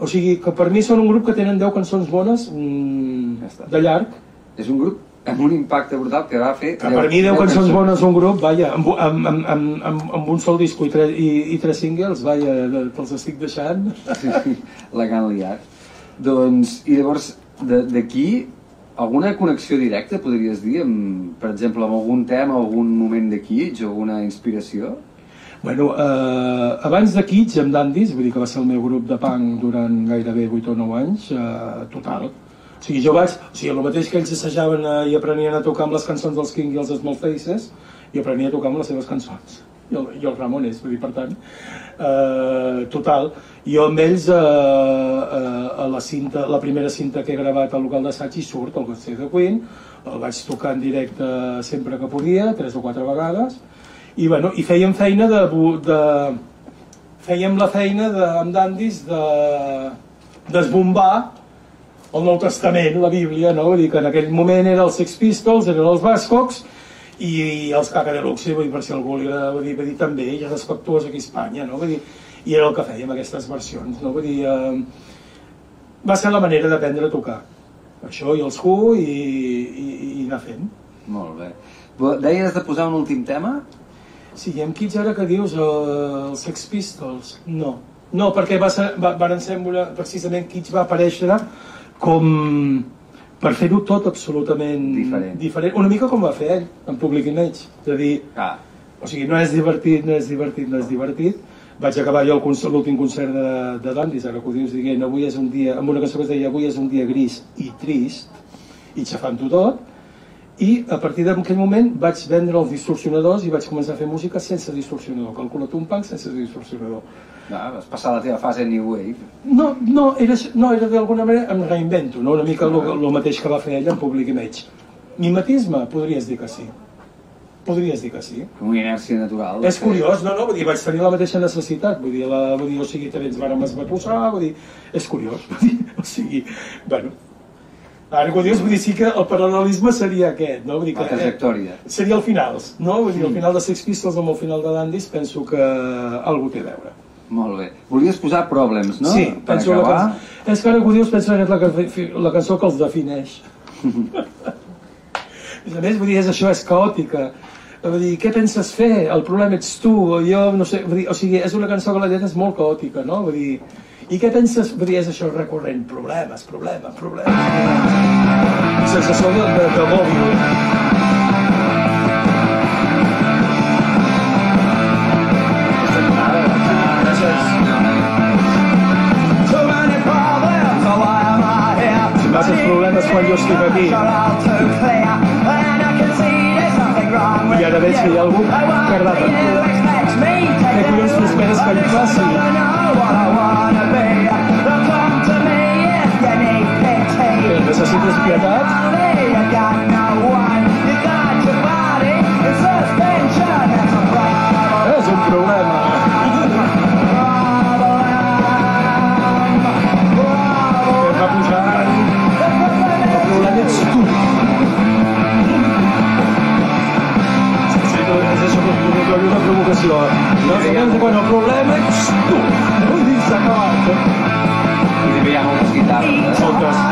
Speaker 2: O sigui, que per mi són un grup que tenen 10 cançons bones mm,
Speaker 1: Ja
Speaker 2: de llarg.
Speaker 1: És un grup amb un impacte brutal que va fer...
Speaker 2: Que per mi 10 cançons bones un grup, vaja, amb, amb, amb, amb, amb, amb un sol disco i, tres, i, i tres singles, vaja, te'ls estic deixant.
Speaker 1: la que han liat. Doncs, i llavors, de- d'aquí, alguna connexió directa, podries dir, amb, per exemple, amb algun tema, algun moment de Kitsch, alguna inspiració?
Speaker 2: Bueno, eh, abans de Kids, amb Dandis, vull dir que va ser el meu grup de punk durant gairebé 8 o 9 anys, eh, total. O sigui, jo vaig, o sigui, el mateix que ells assajaven eh, i aprenien a tocar amb les cançons dels King i els Small Faces, i aprenia a tocar amb les seves cançons. I el, i el Ramones, vull dir, per tant, eh, total. Jo amb ells, eh, eh, a la, cinta, la primera cinta que he gravat al local d'assaig hi surt, el Save the Queen, el vaig tocar en directe sempre que podia, tres o quatre vegades, i, bueno, i fèiem feina de, de fèiem la feina de, amb dandis de desbombar el Nou Testament, la Bíblia, no? Vull dir que en aquell moment eren els Sex Pistols, eren els Bascocs i els Caca Deluxe, vull dir, per si algú li agrada, vull dir, vull dir també, i els Espectuós aquí a Espanya, no? Vull dir, i era el que fèiem, aquestes versions, no? Vull dir, eh, va ser la manera d'aprendre a tocar. Això i els Who i, i, i anar fent.
Speaker 1: Molt bé. Deies de posar un últim tema?
Speaker 2: Sí, i amb Kids ara que dius, eh, els Sex Pistols, no. No, perquè va ser, va, ser una, precisament Kids va aparèixer com per fer-ho tot absolutament
Speaker 1: Diferent.
Speaker 2: diferent. Una mica com va fer ell, en Public Image. És a dir,
Speaker 1: Ah,
Speaker 2: o sigui, no és divertit, no és divertit, no és divertit. Vaig acabar jo l'últim concert de, de Dandis, ara que ho dius, dient, avui és un dia, amb una cançó que es deia, avui és un dia gris i trist, i xafant-ho tot, i a partir d'aquell moment vaig vendre els distorsionadors i vaig començar a fer música sense distorsionador. Calcula't un punk sense distorsionador.
Speaker 1: Vas passar la teva fase New Wave.
Speaker 2: No, no, era, no, era d'alguna manera, em reinvento, no? una mica el, el mateix que va fer ell en Public Image. Mimetisme? Podries dir que sí. Podries dir que sí.
Speaker 1: Una inèrcia natural.
Speaker 2: És curiós, no, no, vull dir, vaig tenir la mateixa necessitat, vull dir, la, vull dir o sigui, també ens vàrem esbatussar, vull dir, és curiós, vull dir, o sigui, bueno, ara que ho dius, vull dir, sí que el paral·lelisme seria aquest, no? Vull dir que,
Speaker 1: La trajectòria.
Speaker 2: seria el final, no? Vull dir, el final de Sex Pistols amb el final de Dandis penso que algú té a veure.
Speaker 1: Molt bé. Volies posar Problems, no?
Speaker 2: Sí,
Speaker 1: per
Speaker 2: penso la
Speaker 1: acabar.
Speaker 2: cançó, és que ara que ho dius penso que és la, la cançó que els defineix. a més, vull dir, és això, és caòtica. Vull dir, què penses fer? El problema ets tu, o jo no sé, vull dir, o sigui, és una cançó que la lletra és molt caòtica, no? Vull dir, i què penses? Vull dir, és això recurrent, problemes, problemes, problemes. Sensació de, de, de mòbil.
Speaker 3: Clear, and I
Speaker 2: ara veig que hi ha algú que agrada.
Speaker 3: to expect me to
Speaker 2: Què collons tu esperes que li faci?
Speaker 3: I know what
Speaker 2: veure una provocació. No sabem quan el problema ets tu. Vull dir, s'ha acabat.
Speaker 1: I també hi ha moltes guitarres.
Speaker 2: Moltes.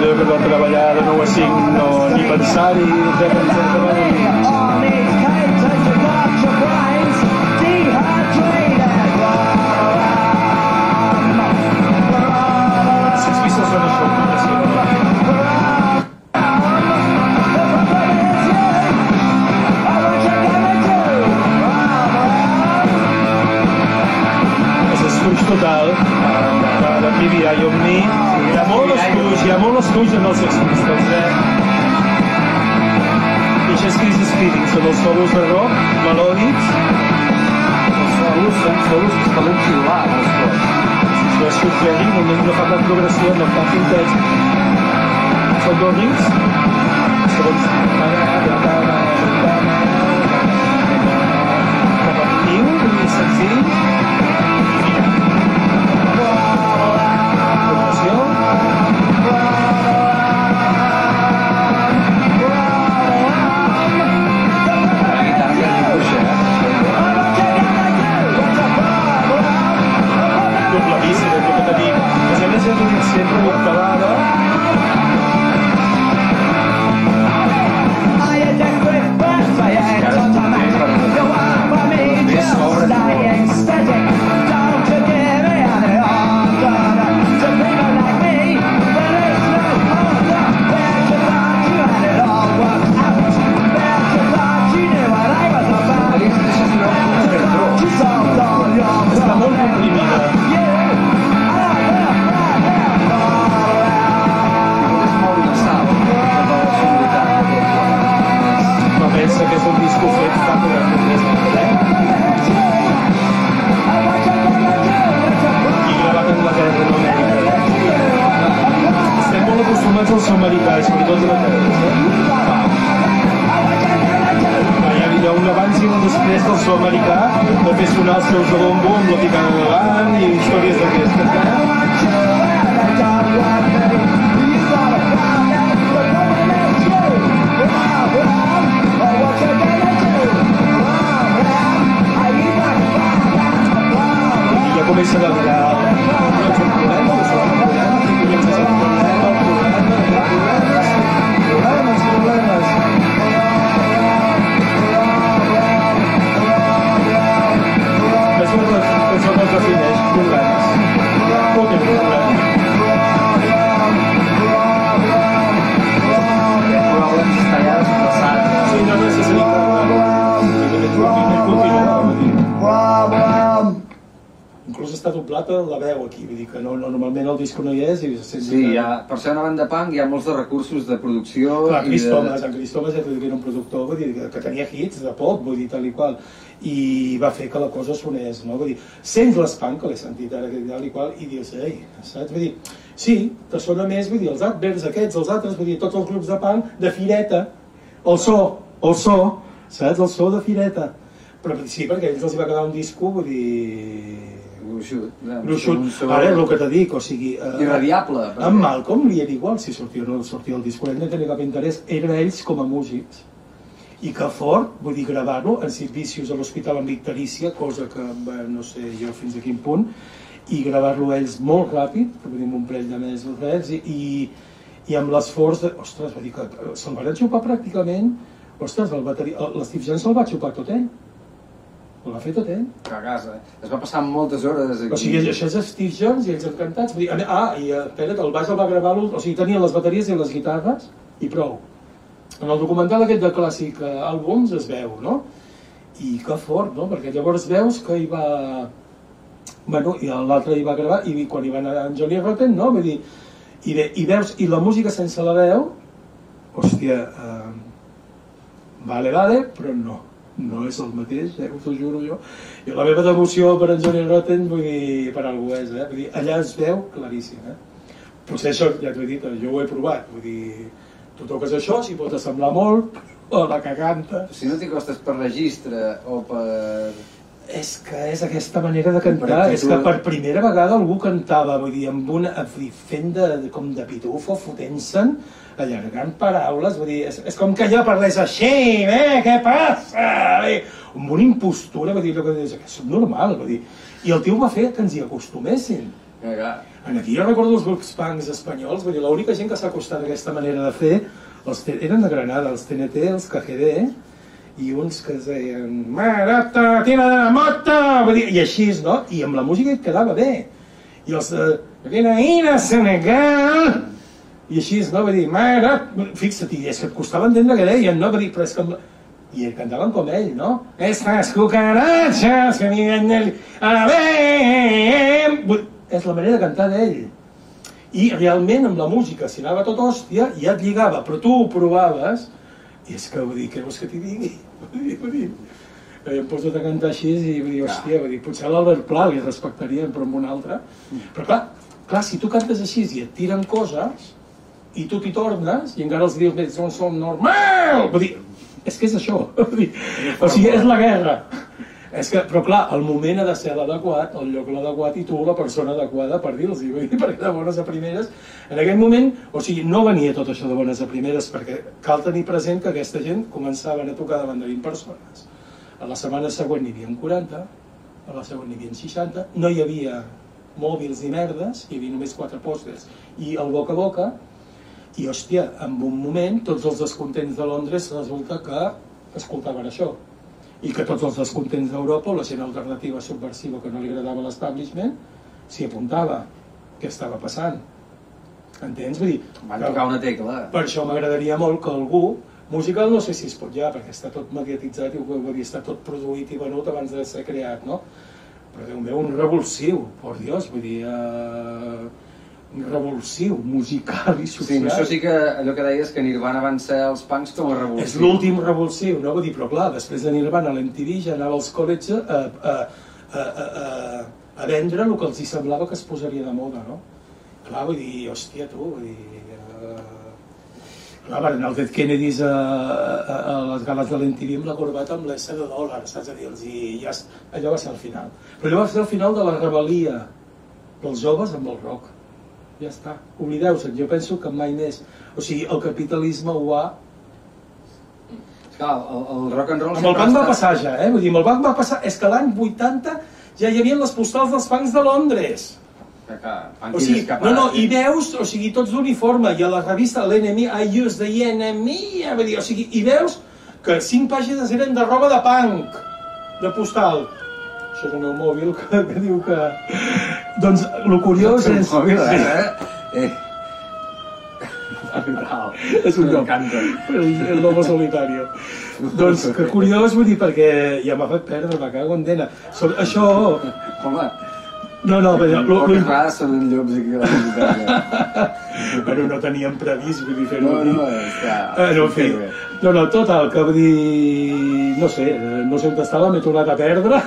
Speaker 3: allò que vam
Speaker 2: treballar de 9 a 5, no, ni pensar-hi, etcètera, etcètera. De, de PBI Omni. Hi ha molt estuig, hi ha molt estuig en els extremistes, eh? I això és Crisis Feeling, són els solos de rock, melòdics,
Speaker 1: Els són solos que es poden xiular, els cops.
Speaker 2: això és subclèric, només no fa cap progressió, no fa fin text. Són dos rings, segons repetitiu,
Speaker 1: punk hi ha molts de recursos de producció
Speaker 2: Clar,
Speaker 1: i
Speaker 2: Chris
Speaker 1: de...
Speaker 2: Thomas, en Chris Thomas ja t'ho era un productor vull dir, que, que tenia hits de pop, vull dir, tal i qual i va fer que la cosa sonés no? vull dir, sents l'espant que l'he sentit ara que tal i qual i dius, ei, saps? Vull dir, sí, te sona més, vull dir, els adverts aquests, els altres, vull dir, tots els grups de punk de fireta, el so, el so, saps? El so de fireta però sí, perquè a ells els hi va quedar un disco, vull dir...
Speaker 1: Gruixut.
Speaker 2: Gruixut.
Speaker 1: So
Speaker 2: Ara, el que t'he dit, o sigui... Eh,
Speaker 1: Irradiable. perquè-
Speaker 2: amb Malcolm li era igual si sortia o no sortia el disc, ell no tenia cap interès, eren ells com a músics. I que fort, vull dir, gravar-lo en servicis a l'Hospital amb Victorícia, cosa que bé, no sé jo fins a quin punt, i gravar-lo ells molt ràpid, vull dir, amb un parell de mesos ells, i, i, i amb l'esforç de... Ostres, vull dir que se'l van xupar pràcticament... Ostres, el bateri... l'Steve Jones se'l va xupar tot ell. El va fer tot ell.
Speaker 1: A casa. eh? Es va passar moltes hores aquí.
Speaker 2: O sigui, això és Steve Jones i ells encantats. Vull dir, ah, i eh, espera't, el baix el va gravar, o sigui, tenia les bateries i les guitarres i prou. En el documental aquest de clàssic eh, àlbums es veu, no? I que fort, no? Perquè llavors veus que hi va... Bueno, i l'altre hi va gravar, i quan hi va anar en Johnny Rotten, no? Vull dir, i, bé, i veus, i la música sense la veu, hòstia, eh, vale, vale, però no no és el mateix, eh, us ho juro jo. I la meva devoció per en Johnny Rotten, vull dir, per algú és, eh? Vull dir, allà es veu claríssim, eh? Potser això, ja t'ho he dit, jo ho he provat, vull dir, tu toques això, si pot semblar molt, o la que canta.
Speaker 1: Si no t'hi costes per registre o per...
Speaker 2: És que és aquesta manera de cantar, és que per primera vegada algú cantava, vull dir, amb una, fent de, de, com de pitufo, fotent-se'n, allargant paraules, vull dir, és, és com que jo parlés així, eh, què passa? Eh, amb una impostura, vull dir, allò que que és normal, vull dir, i el tio va fer que ens hi acostuméssim.
Speaker 1: Ja, ja.
Speaker 2: En aquí jo recordo els grups punks espanyols, vull dir, l'única gent que s'ha acostat a aquesta manera de fer els eren de Granada, els TNT, els KGD, i uns que es deien Marata, tira de la mota, vull dir, i així, no? I amb la música et quedava bé. I els de Granada, Senegal, i així, no? Vull dir, Marat, fixa't, i és que et costava entendre què deien, no? Dir, però és que. I cantaven com ell, no? Estas cucarachas que viven del... A. Vull- És la manera de cantar d'ell. I realment amb la música, si anava tot hòstia, ja et lligava, però tu ho provaves, i és que, vull dir, què vols que t'hi digui? [laughs] Vull dir, vull dir, eh, em poso a cantar així i vull dir, hòstia, vull dir, potser l'Albert Pla li respectarien, però amb un altre. Però clar, clar, si tu cantes així i et tiren coses, i tu t'hi tornes, i encara els dius, "Ets un som normal! Vull dir, és que és això. [laughs] O sigui, és la guerra. És que, però clar, el moment ha de ser l'adequat, el lloc l'adequat i tu la persona adequada per dir-los, [laughs] perquè de bones a primeres, en aquell moment, o sigui, no venia tot això de bones a primeres, perquè cal tenir present que aquesta gent començaven a tocar davant de 20 persones. A la setmana següent n'hi havia 40, a la següent n'hi havia 60, no hi havia mòbils ni merdes, hi havia només quatre pòsters i el boca a boca, i hòstia, en un moment tots els descontents de Londres resulta que escoltaven això i que tots els descontents d'Europa o la gent alternativa subversiva que no li agradava l'establishment s'hi apuntava què estava passant entens? Vull dir, que-
Speaker 1: tocar una tecla.
Speaker 2: per això m'agradaria molt que algú musical no sé si es pot ja, perquè està tot mediatitzat i vull dir, està tot produït i venut abans de ser creat, no? Però Déu meu, un revulsiu, por Dios, vull dir, uh, un revulsiu musical i
Speaker 1: Sí,
Speaker 2: social.
Speaker 1: això sí que allò que deies que Nirvana van ser els punks com a revolució.
Speaker 2: És l'últim revulsiu, no? Vull dir, però clar, després de Nirvana, l'MTV ja anava als col·legis a, a, a, a, a, a vendre el que els hi semblava que es posaria de moda, no? Clar, vull dir, hòstia, tu, vull dir... Uh... Clar, van anar els Dead Kennedys a, a, a les gales de l'MTV amb la corbata amb l'S de dòlar, saps a dir I ja, es- allò va ser el final. Però allò va ser el final de la rebel·lia dels joves amb el rock. Ja està, oblideu-se'n, jo penso que mai més. O sigui, el capitalisme ho ha
Speaker 1: Clar, el, el rock and roll...
Speaker 2: amb el banc va passar ja, eh? Vull dir, amb el banc va passar... És que l'any 80 ja hi havia les postals dels bancs de Londres.
Speaker 1: Que, que,
Speaker 2: O sigui, no, no,
Speaker 1: capades,
Speaker 2: i
Speaker 1: eh?
Speaker 2: veus, o sigui, tots d'uniforme, i a la revista l'Enemy, I use the enemy, vull dir, o sigui, i veus que cinc pàgines eren de roba de punk, de postal. Això és el meu mòbil que, que diu que... Doncs, el curiós
Speaker 1: El
Speaker 2: és...
Speaker 1: mòbil, eh? eh. Brutal.
Speaker 2: és un lloc. El, el lobo solitario. doncs, que curiós, vull dir, perquè ja m'ha fet perdre, me cago en dena. So, això...
Speaker 1: Home,
Speaker 2: No, no, però... Lo,
Speaker 1: poques
Speaker 2: lo,
Speaker 1: vegades són llops aquí a la [laughs]
Speaker 2: però no teníem previst, vull dir, fer-ho
Speaker 1: No, no, està...
Speaker 2: Eh, no, en fi. No, no, total, que vull dir... No sé, no sé on estava, m'he tornat a perdre,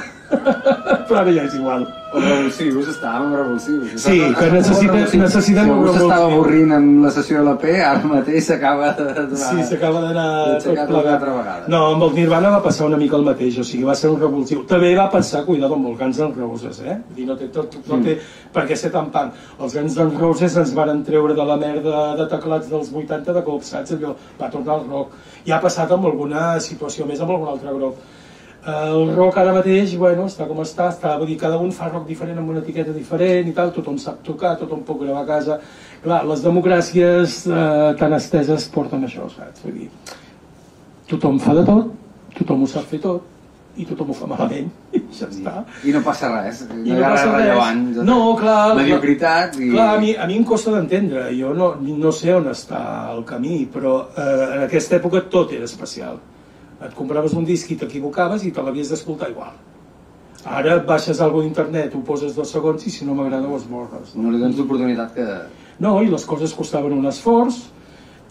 Speaker 2: però ara ja és igual.
Speaker 1: Els revulsius, estàvem revulsius.
Speaker 2: Sí, que necessita- necessitem
Speaker 1: si algú s'estava avorrint amb la sessió de la P, ara mateix s'acaba de...
Speaker 2: Sí, s'acaba d'anar tot plegat. No, amb el Nirvana va passar una mica el mateix, o sigui, va ser un revulsiu. També va pensar, cuidado amb el Guns N' Roses, eh? Dir, no té, tot, no té per què ser tan punk. Els Guns N' Roses ens varen treure de la merda de teclats dels 80 de cop, saps? Allò va tornar al rock. I ha passat amb alguna situació més, amb algun altre grup. El rock ara mateix, bueno, està com està, està, vull dir, cada un fa rock diferent amb una etiqueta diferent i tal, tothom sap tocar, tothom pot gravar a casa. Clar, les democràcies eh, tan esteses porten això, saps? Vull dir, tothom fa de tot, tothom ho sap fer tot, i tothom ho fa malament, i [laughs] ja està.
Speaker 1: I no passa res. No
Speaker 2: I
Speaker 1: hi
Speaker 2: no
Speaker 1: ha res
Speaker 2: passa res.
Speaker 1: rellevant.
Speaker 2: No, clar,
Speaker 1: Mediocritat i...
Speaker 2: Clar, a mi, a mi em costa d'entendre, jo no, no sé on està el camí, però eh, en aquesta època tot era especial. Et compraves un disc i t'equivocaves i te l'havies d'escoltar igual. Ara baixes alguna d'internet, ho poses dos segons i si no m'agrada ho esborres.
Speaker 1: No li dones l'oportunitat que...
Speaker 2: No, i les coses costaven un esforç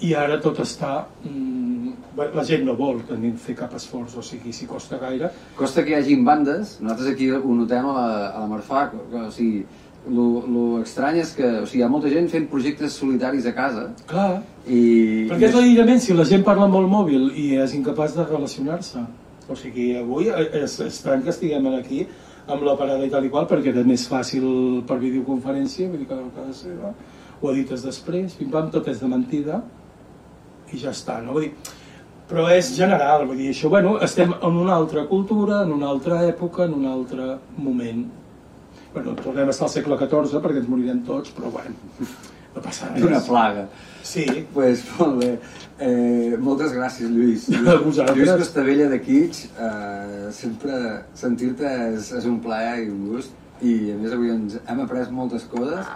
Speaker 2: i ara tot està... Mm, la gent no vol tenir, fer cap esforç, o sigui, si costa gaire,
Speaker 1: Costa que hi hagin bandes, nosaltres aquí ho notem a la, a la Marfà, o sigui, lo, lo estrany és que o sigui, hi ha molta gent fent projectes solitaris a casa
Speaker 2: clar,
Speaker 1: i...
Speaker 2: Perquè és l'aïllament, si la gent parla amb el mòbil i és incapaç de relacionar-se. O sigui, avui és estrany que estiguem aquí amb la parada i tal i qual, perquè era més fàcil per videoconferència, vull dir que a casa seva, ho edites després, pim-pam, tot és de mentida, i ja està, no? Vull dir, però és general, vull dir, això, bueno, estem en una altra cultura, en una altra època, en un altre moment. Bueno, tornem a estar al segle XIV perquè ens morirem tots, però bueno, no passa res.
Speaker 1: D'una plaga.
Speaker 2: Sí,
Speaker 1: pues, molt bé. Eh, moltes gràcies, Lluís.
Speaker 2: A vosaltres.
Speaker 1: Lluís Costavella de Kitsch, eh, sempre sentir-te és, és un plaer i un gust. I a més avui ens hem après moltes coses.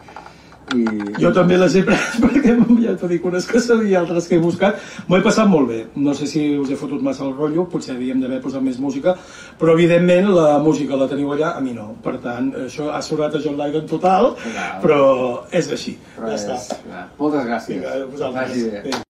Speaker 1: I...
Speaker 2: jo també les he pres [laughs] perquè ja t'ho dic, unes que sabia, altres que he buscat. M'ho he passat molt bé. No sé si us he fotut massa el rotllo, potser havíem d'haver posat més música, però evidentment la música la teniu allà, a mi no. Per tant, això ha sonat a John Lydon total, però és així.
Speaker 1: Però
Speaker 2: ja està.
Speaker 1: és... Moltes gràcies.
Speaker 2: Vinga, vosaltres. Bé.